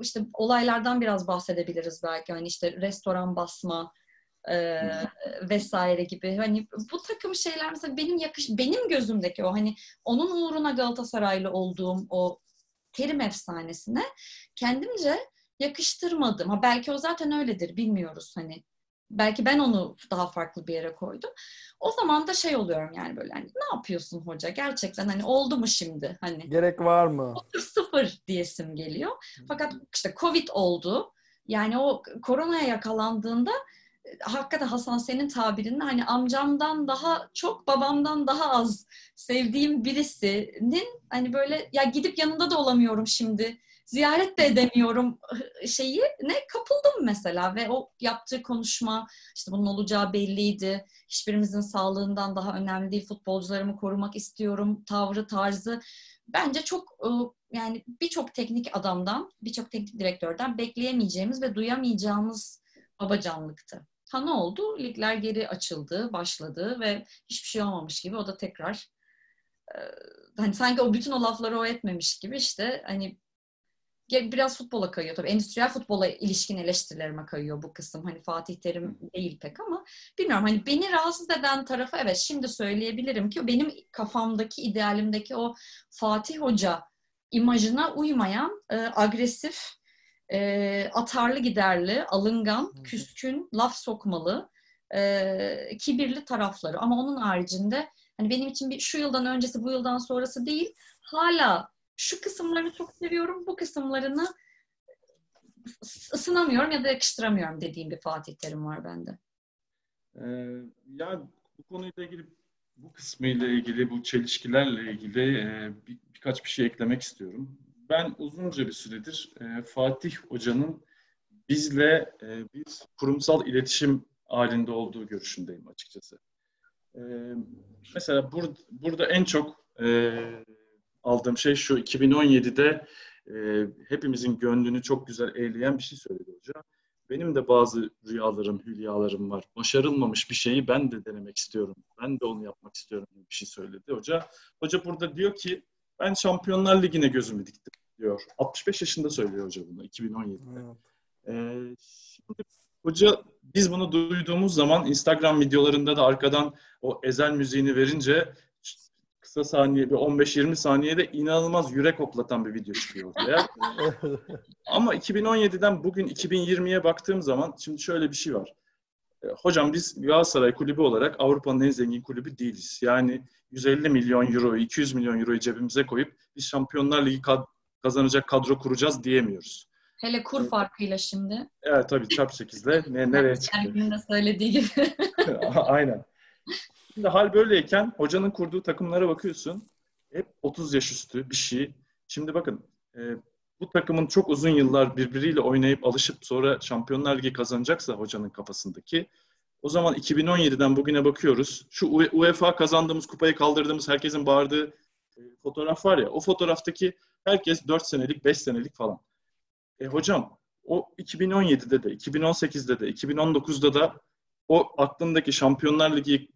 S2: işte olaylardan biraz bahsedebiliriz belki. Hani işte restoran basma e, vesaire gibi. Hani bu takım şeyler mesela benim yakış benim gözümdeki o hani onun uğruna Galatasaraylı olduğum o terim efsanesine kendimce yakıştırmadım. Ha belki o zaten öyledir bilmiyoruz hani. Belki ben onu daha farklı bir yere koydum. O zaman da şey oluyorum yani böyle hani ne yapıyorsun hoca? Gerçekten hani oldu mu şimdi? Hani
S3: Gerek var mı?
S2: Sıfır diyesim geliyor. Fakat işte Covid oldu. Yani o koronaya yakalandığında hakikaten Hasan senin tabirinde hani amcamdan daha çok babamdan daha az sevdiğim birisinin hani böyle ya gidip yanında da olamıyorum şimdi ziyaret de edemiyorum şeyi ne kapıldım mesela ve o yaptığı konuşma işte bunun olacağı belliydi. Hiçbirimizin sağlığından daha önemli değil. Futbolcularımı korumak istiyorum. Tavrı, tarzı bence çok yani birçok teknik adamdan, birçok teknik direktörden bekleyemeyeceğimiz ve duyamayacağımız babacanlıktı. Ha ne oldu? Ligler geri açıldı, başladı ve hiçbir şey olmamış gibi o da tekrar e, hani sanki o bütün o lafları o etmemiş gibi işte hani biraz futbola kayıyor tabii. Endüstriyel futbola ilişkin eleştirilerime kayıyor bu kısım. Hani Fatih Terim değil pek ama bilmiyorum hani beni rahatsız eden tarafı evet şimdi söyleyebilirim ki benim kafamdaki idealimdeki o Fatih Hoca imajına uymayan e, agresif e, atarlı giderli, alıngan, küskün, laf sokmalı, e, kibirli tarafları. Ama onun haricinde hani benim için bir şu yıldan öncesi, bu yıldan sonrası değil. Hala şu kısımlarını çok seviyorum, bu kısımlarını ısınamıyorum ya da yakıştıramıyorum dediğim bir Fatih Terim var bende.
S1: Ee, ya bu konuyla ilgili bu kısmıyla ilgili, bu çelişkilerle ilgili e, bir, birkaç bir şey eklemek istiyorum ben uzunca bir süredir e, Fatih Hoca'nın bizle e, bir kurumsal iletişim halinde olduğu görüşündeyim açıkçası. E, mesela bur, burada en çok e, aldığım şey şu 2017'de e, hepimizin gönlünü çok güzel eğleyen bir şey söyledi hoca. Benim de bazı rüyalarım, hülyalarım var. Başarılmamış bir şeyi ben de denemek istiyorum. Ben de onu yapmak istiyorum bir şey söyledi hoca. Hoca burada diyor ki ben Şampiyonlar Ligi'ne gözümü diktim diyor. 65 yaşında söylüyor hoca bunu 2017'de. Evet. Ee, şimdi hoca biz bunu duyduğumuz zaman Instagram videolarında da arkadan o ezel müziğini verince kısa saniye bir 15-20 saniyede inanılmaz yürek hoplatan bir video çıkıyor ortaya. Ama 2017'den bugün 2020'ye baktığım zaman şimdi şöyle bir şey var. Ee, hocam biz Galatasaray kulübü olarak Avrupa'nın en zengin kulübü değiliz. Yani 150 milyon euroyu, 200 milyon euroyu cebimize koyup biz Şampiyonlar Ligi kazanacak kadro kuracağız diyemiyoruz.
S2: Hele kur farkıyla şimdi.
S1: Evet tabii çarp 8'le ne, nereye çıktı?
S2: Ergin'in de söylediği gibi.
S1: Aynen. Şimdi hal böyleyken hocanın kurduğu takımlara bakıyorsun. Hep 30 yaş üstü bir şey. Şimdi bakın e, bu takımın çok uzun yıllar birbiriyle oynayıp alışıp sonra Şampiyonlar Ligi kazanacaksa hocanın kafasındaki o zaman 2017'den bugüne bakıyoruz. Şu UEFA kazandığımız kupayı kaldırdığımız herkesin bağırdığı e, fotoğraf var ya o fotoğraftaki herkes 4 senelik 5 senelik falan. E hocam o 2017'de de 2018'de de 2019'da da o aklındaki Şampiyonlar Ligi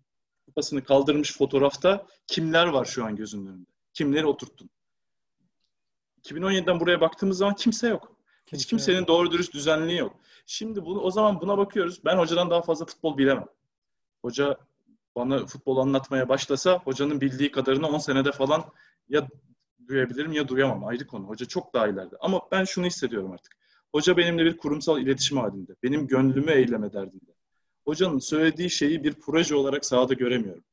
S1: kupasını kaldırmış fotoğrafta kimler var şu an gözünün önünde? Kimleri oturttun? 2017'den buraya baktığımız zaman kimse yok. Kimse Hiç kimsenin yok. doğru dürüst düzenliği yok. Şimdi bunu o zaman buna bakıyoruz. Ben hocadan daha fazla futbol bilemem. Hoca bana futbol anlatmaya başlasa hocanın bildiği kadarını 10 senede falan ya duyabilirim ya duyamam ayrı konu. Hoca çok daha ileride. Ama ben şunu hissediyorum artık. Hoca benimle bir kurumsal iletişim halinde. Benim gönlümü eyleme derdinde. Hocanın söylediği şeyi bir proje olarak sahada göremiyorum.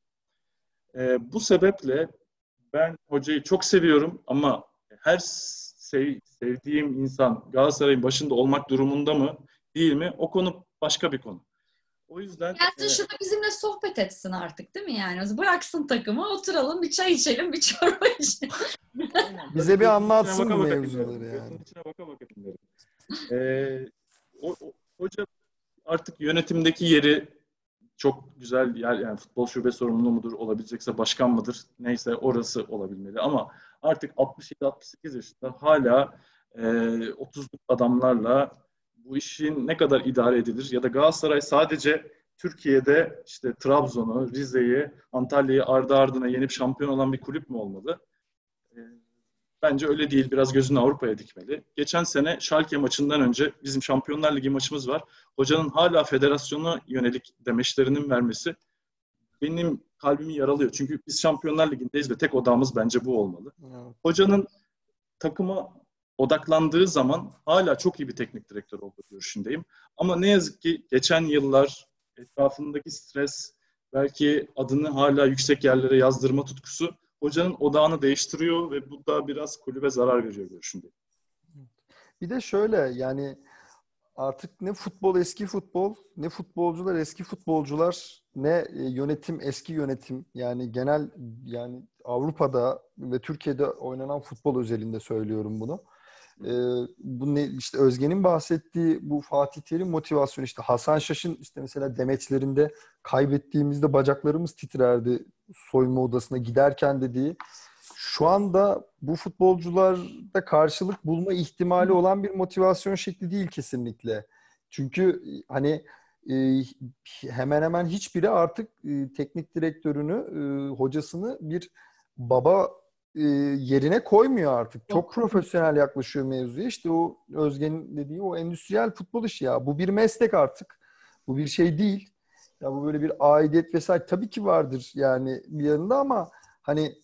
S1: Ee, bu sebeple ben hocayı çok seviyorum ama her sev, sevdiğim insan Galatasaray'ın başında olmak durumunda mı değil mi? O konu başka bir konu. O yüzden
S2: Gelsin
S1: e,
S2: şurada bizimle sohbet etsin artık değil mi yani? Bıraksın takımı, oturalım, bir çay içelim, bir çorba içelim.
S3: Bize bir anlatsın
S1: baka
S3: mevzuları yani.
S1: İçine baka baka dinlerim. Ee, o, o- hoca artık yönetimdeki yeri çok güzel yer yani futbol şube sorumlu mudur olabilecekse başkan mıdır neyse orası olabilmeli ama artık 67-68 yaşında hala e, 30'luk adamlarla bu işin ne kadar idare edilir ya da Galatasaray sadece Türkiye'de işte Trabzon'u, Rize'yi, Antalya'yı ardı ardına yenip şampiyon olan bir kulüp mü olmalı? E, Bence öyle değil. Biraz gözünü Avrupa'ya dikmeli. Geçen sene Schalke maçından önce bizim Şampiyonlar Ligi maçımız var. Hocanın hala federasyona yönelik demeçlerinin vermesi benim kalbimi yaralıyor. Çünkü biz Şampiyonlar Ligi'ndeyiz ve tek odamız bence bu olmalı.
S3: Evet.
S1: Hocanın takıma odaklandığı zaman hala çok iyi bir teknik direktör olduğu görüşündeyim. Ama ne yazık ki geçen yıllar etrafındaki stres, belki adını hala yüksek yerlere yazdırma tutkusu hocanın odağını değiştiriyor ve bu da biraz kulübe zarar veriyor görüşündeyim.
S3: Bir de şöyle yani artık ne futbol eski futbol, ne futbolcular eski futbolcular, ne e, yönetim eski yönetim. Yani genel yani Avrupa'da ve Türkiye'de oynanan futbol özelinde söylüyorum bunu. Ee, bu ne işte Özge'nin bahsettiği bu Fatih Terim motivasyonu işte Hasan Şaş'ın işte mesela demeçlerinde kaybettiğimizde bacaklarımız titrerdi soyunma odasına giderken dediği şu anda bu futbolcularda karşılık bulma ihtimali olan bir motivasyon şekli değil kesinlikle. Çünkü hani e, hemen hemen hiçbiri artık e, teknik direktörünü, e, hocasını bir baba e, yerine koymuyor artık. Çok profesyonel yaklaşıyor mevzuya. İşte o Özge'nin dediği o endüstriyel futbol işi ya. Bu bir meslek artık. Bu bir şey değil. Ya bu böyle bir aidiyet vesaire tabii ki vardır yani bir yanında ama hani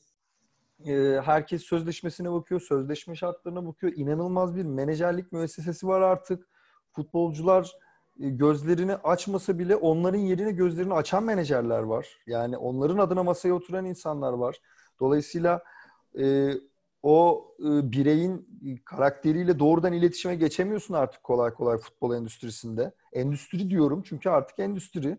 S3: e, herkes sözleşmesine bakıyor, sözleşme şartlarına bakıyor. İnanılmaz bir menajerlik müessesesi var artık. Futbolcular e, gözlerini açmasa bile onların yerine gözlerini açan menajerler var. Yani onların adına masaya oturan insanlar var. Dolayısıyla e, o e, bireyin karakteriyle doğrudan iletişime geçemiyorsun artık kolay kolay futbol endüstrisinde. Endüstri diyorum çünkü artık endüstri.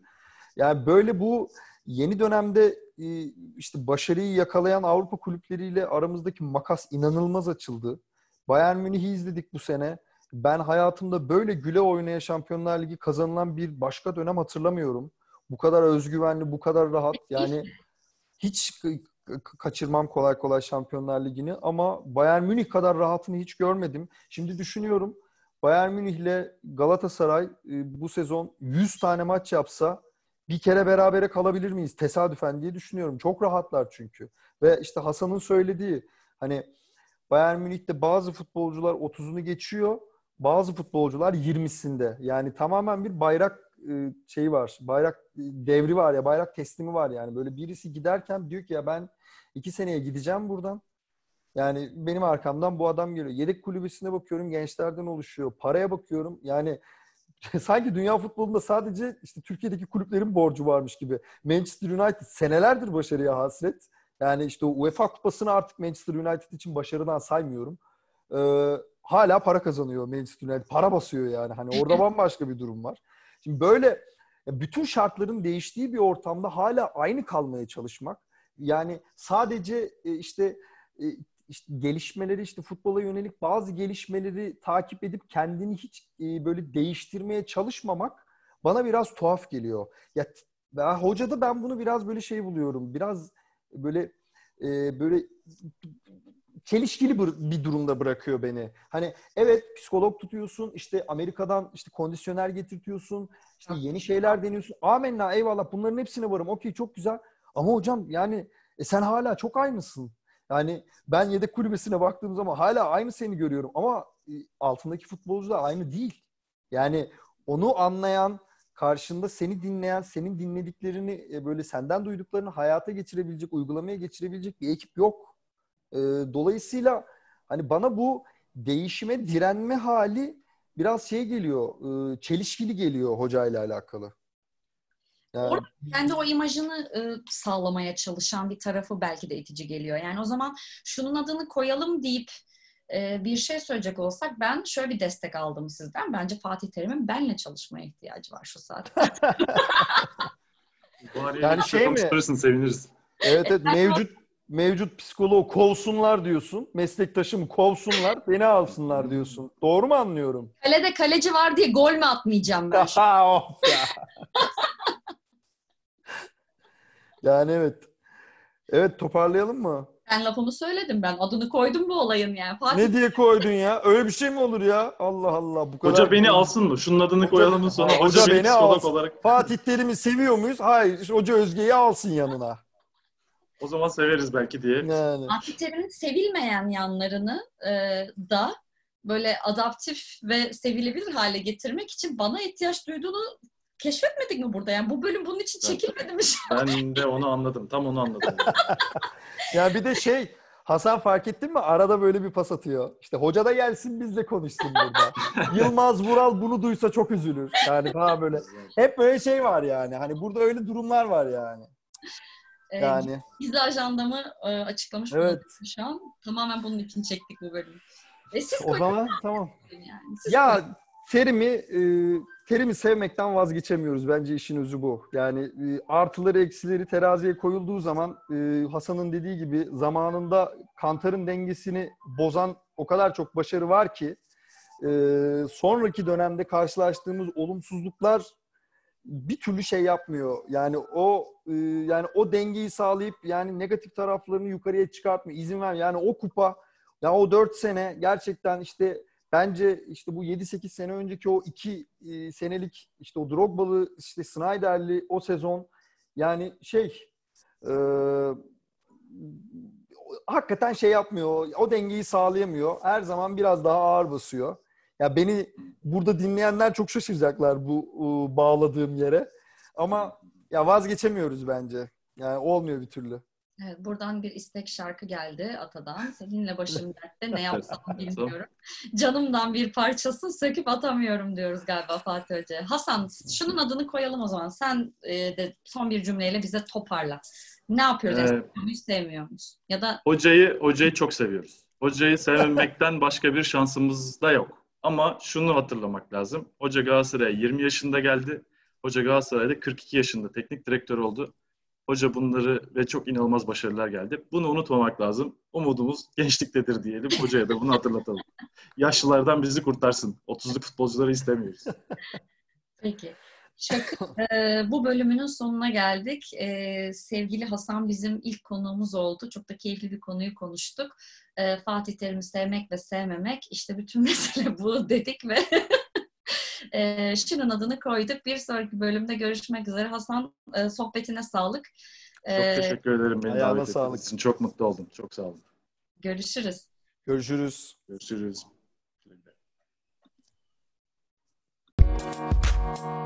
S3: Yani böyle bu yeni dönemde e, işte başarıyı yakalayan Avrupa kulüpleriyle aramızdaki makas inanılmaz açıldı. Bayern Münih'i izledik bu sene. Ben hayatımda böyle güle oynaya Şampiyonlar Ligi kazanılan bir başka dönem hatırlamıyorum. Bu kadar özgüvenli, bu kadar rahat. Yani hiç kaçırmam kolay kolay Şampiyonlar Ligi'ni ama Bayern Münih kadar rahatını hiç görmedim. Şimdi düşünüyorum Bayern Münih ile Galatasaray bu sezon 100 tane maç yapsa bir kere berabere kalabilir miyiz tesadüfen diye düşünüyorum. Çok rahatlar çünkü. Ve işte Hasan'ın söylediği hani Bayern Münih'te bazı futbolcular 30'unu geçiyor. Bazı futbolcular 20'sinde. Yani tamamen bir bayrak şeyi var. Bayrak devri var ya, bayrak teslimi var yani. Böyle birisi giderken diyor ki ya ben iki seneye gideceğim buradan. Yani benim arkamdan bu adam geliyor. Yedek kulübesine bakıyorum gençlerden oluşuyor. Paraya bakıyorum. Yani sanki dünya futbolunda sadece işte Türkiye'deki kulüplerin borcu varmış gibi. Manchester United senelerdir başarıya hasret. Yani işte o UEFA kupasını artık Manchester United için başarıdan saymıyorum. Ee, hala para kazanıyor Manchester United. Para basıyor yani. Hani orada bambaşka bir durum var. Şimdi böyle bütün şartların değiştiği bir ortamda hala aynı kalmaya çalışmak. Yani sadece işte işte gelişmeleri işte futbola yönelik bazı gelişmeleri takip edip kendini hiç e, böyle değiştirmeye çalışmamak bana biraz tuhaf geliyor. Ya ben, hocada ben bunu biraz böyle şey buluyorum. Biraz böyle e, böyle çelişkili bir, durumda bırakıyor beni. Hani evet psikolog tutuyorsun, işte Amerika'dan işte kondisyoner getirtiyorsun, işte yeni şeyler deniyorsun. Amenna eyvallah bunların hepsine varım. Okey çok güzel. Ama hocam yani e, sen hala çok aynısın. Yani ben yedek kulübesine baktığım zaman hala aynı seni görüyorum ama altındaki futbolcular aynı değil. Yani onu anlayan, karşında seni dinleyen, senin dinlediklerini böyle senden duyduklarını hayata geçirebilecek, uygulamaya geçirebilecek bir ekip yok. Dolayısıyla hani bana bu değişime direnme hali biraz şey geliyor, çelişkili geliyor hocayla alakalı. Yani
S2: kendi o imajını e, sağlamaya çalışan bir tarafı belki de itici geliyor. Yani o zaman şunun adını koyalım deyip e, bir şey söyleyecek olsak ben şöyle bir destek aldım sizden. Bence Fatih Terim'in benle çalışmaya ihtiyacı var şu saatte.
S3: Yani şey mi?
S1: seviniriz.
S3: evet evet mevcut mevcut psikoloğu kovsunlar diyorsun. Meslektaşımı kovsunlar, beni alsınlar diyorsun. Doğru mu anlıyorum?
S2: Kalede kaleci var diye gol mü atmayacağım ben?
S3: Aha, of ya. yani evet. Evet toparlayalım mı?
S2: Ben lafımı söyledim ben. Adını koydum bu olayın yani. Fatih
S3: Ne diye koydun ya? Öyle bir şey mi olur ya? Allah Allah. Bu kadar
S1: Hoca beni alsın mı? Şunun adını
S3: Hoca-
S1: koyalım mı sonra?
S3: Hoca
S1: Hoca, beni
S3: beni alsın.
S1: olarak.
S3: Fatih Terim'i seviyor muyuz? Hayır. Hoca Özge'yi alsın yanına.
S1: O zaman severiz belki diye.
S3: Yani.
S2: Fatih Terim'in sevilmeyen yanlarını e, da böyle adaptif ve sevilebilir hale getirmek için bana ihtiyaç duyduğunu keşfetmedik mi burada? Yani bu bölüm bunun için çekilmedi mi?
S1: Ben de onu anladım. Tam onu anladım.
S3: Ya bir de şey Hasan fark ettin mi? Arada böyle bir pas atıyor. İşte hoca da gelsin bizle konuşsun burada. Yılmaz Vural bunu duysa çok üzülür. Yani daha böyle. Hep böyle şey var yani. Hani burada öyle durumlar var yani.
S2: E,
S3: Yani
S2: Gizli ajandamı e, açıklamış
S3: Evet.
S2: şu an. Tamamen bunun için çektik bu bölümü. Ve siz
S3: o zaman tamam.
S2: yani. Siz
S3: Ya terimi e, terimi sevmekten vazgeçemiyoruz. Bence işin özü bu. Yani e, artıları eksileri teraziye koyulduğu zaman e, Hasan'ın dediği gibi zamanında Kantar'ın dengesini bozan o kadar çok başarı var ki e, sonraki dönemde karşılaştığımız olumsuzluklar bir türlü şey yapmıyor. Yani o e, yani o dengeyi sağlayıp yani negatif taraflarını yukarıya çıkartmıyor. izin ver. Yani o kupa ya o 4 sene gerçekten işte bence işte bu 7-8 sene önceki o 2 senelik işte o Drogba'lı işte Snyder'li o sezon yani şey e, hakikaten şey yapmıyor. O dengeyi sağlayamıyor. Her zaman biraz daha ağır basıyor. Ya beni burada dinleyenler çok şaşıracaklar bu e, bağladığım yere. Ama ya vazgeçemiyoruz bence. Yani olmuyor bir türlü.
S2: Evet, buradan bir istek şarkı geldi Ata'dan. Seninle başım dertte ne yapsam bilmiyorum. Canımdan bir parçasını söküp atamıyorum diyoruz galiba Fatih Hoca. Hasan şunun adını koyalım o zaman. Sen e, de son bir cümleyle bize toparla. Ne yapıyoruz?
S1: Ee,
S2: Seviyor muyuz, sevmiyor muyuz? Ya da
S1: Hocayı hocayı çok seviyoruz. Hocayı sevmekten başka bir şansımız da yok. Ama şunu hatırlamak lazım. Hoca Galatasaray'a 20 yaşında geldi. Hoca Galatasaray'da 42 yaşında teknik direktör oldu. Hoca bunları ve çok inanılmaz başarılar geldi. Bunu unutmamak lazım. Umudumuz gençliktedir diyelim. Hocaya da bunu hatırlatalım. Yaşlılardan bizi kurtarsın. 30'luk futbolcuları istemiyoruz.
S2: Peki. Şaka. Ee, bu bölümünün sonuna geldik. Ee, sevgili Hasan bizim ilk konuğumuz oldu. Çok da keyifli bir konuyu konuştuk. Ee, Fatih Terim'i sevmek ve sevmemek. İşte bütün mesele bu dedik ve e, şunun adını koyduk. Bir sonraki bölümde görüşmek üzere. Hasan e, sohbetine sağlık.
S1: Çok
S2: Ee,
S1: teşekkür ederim beni
S3: ayağına sağlık.
S1: için. Çok mutlu oldum. Çok sağ olun.
S2: görüşürüz.
S3: Görüşürüz.
S1: Görüşürüz.
S4: Thank Thank you.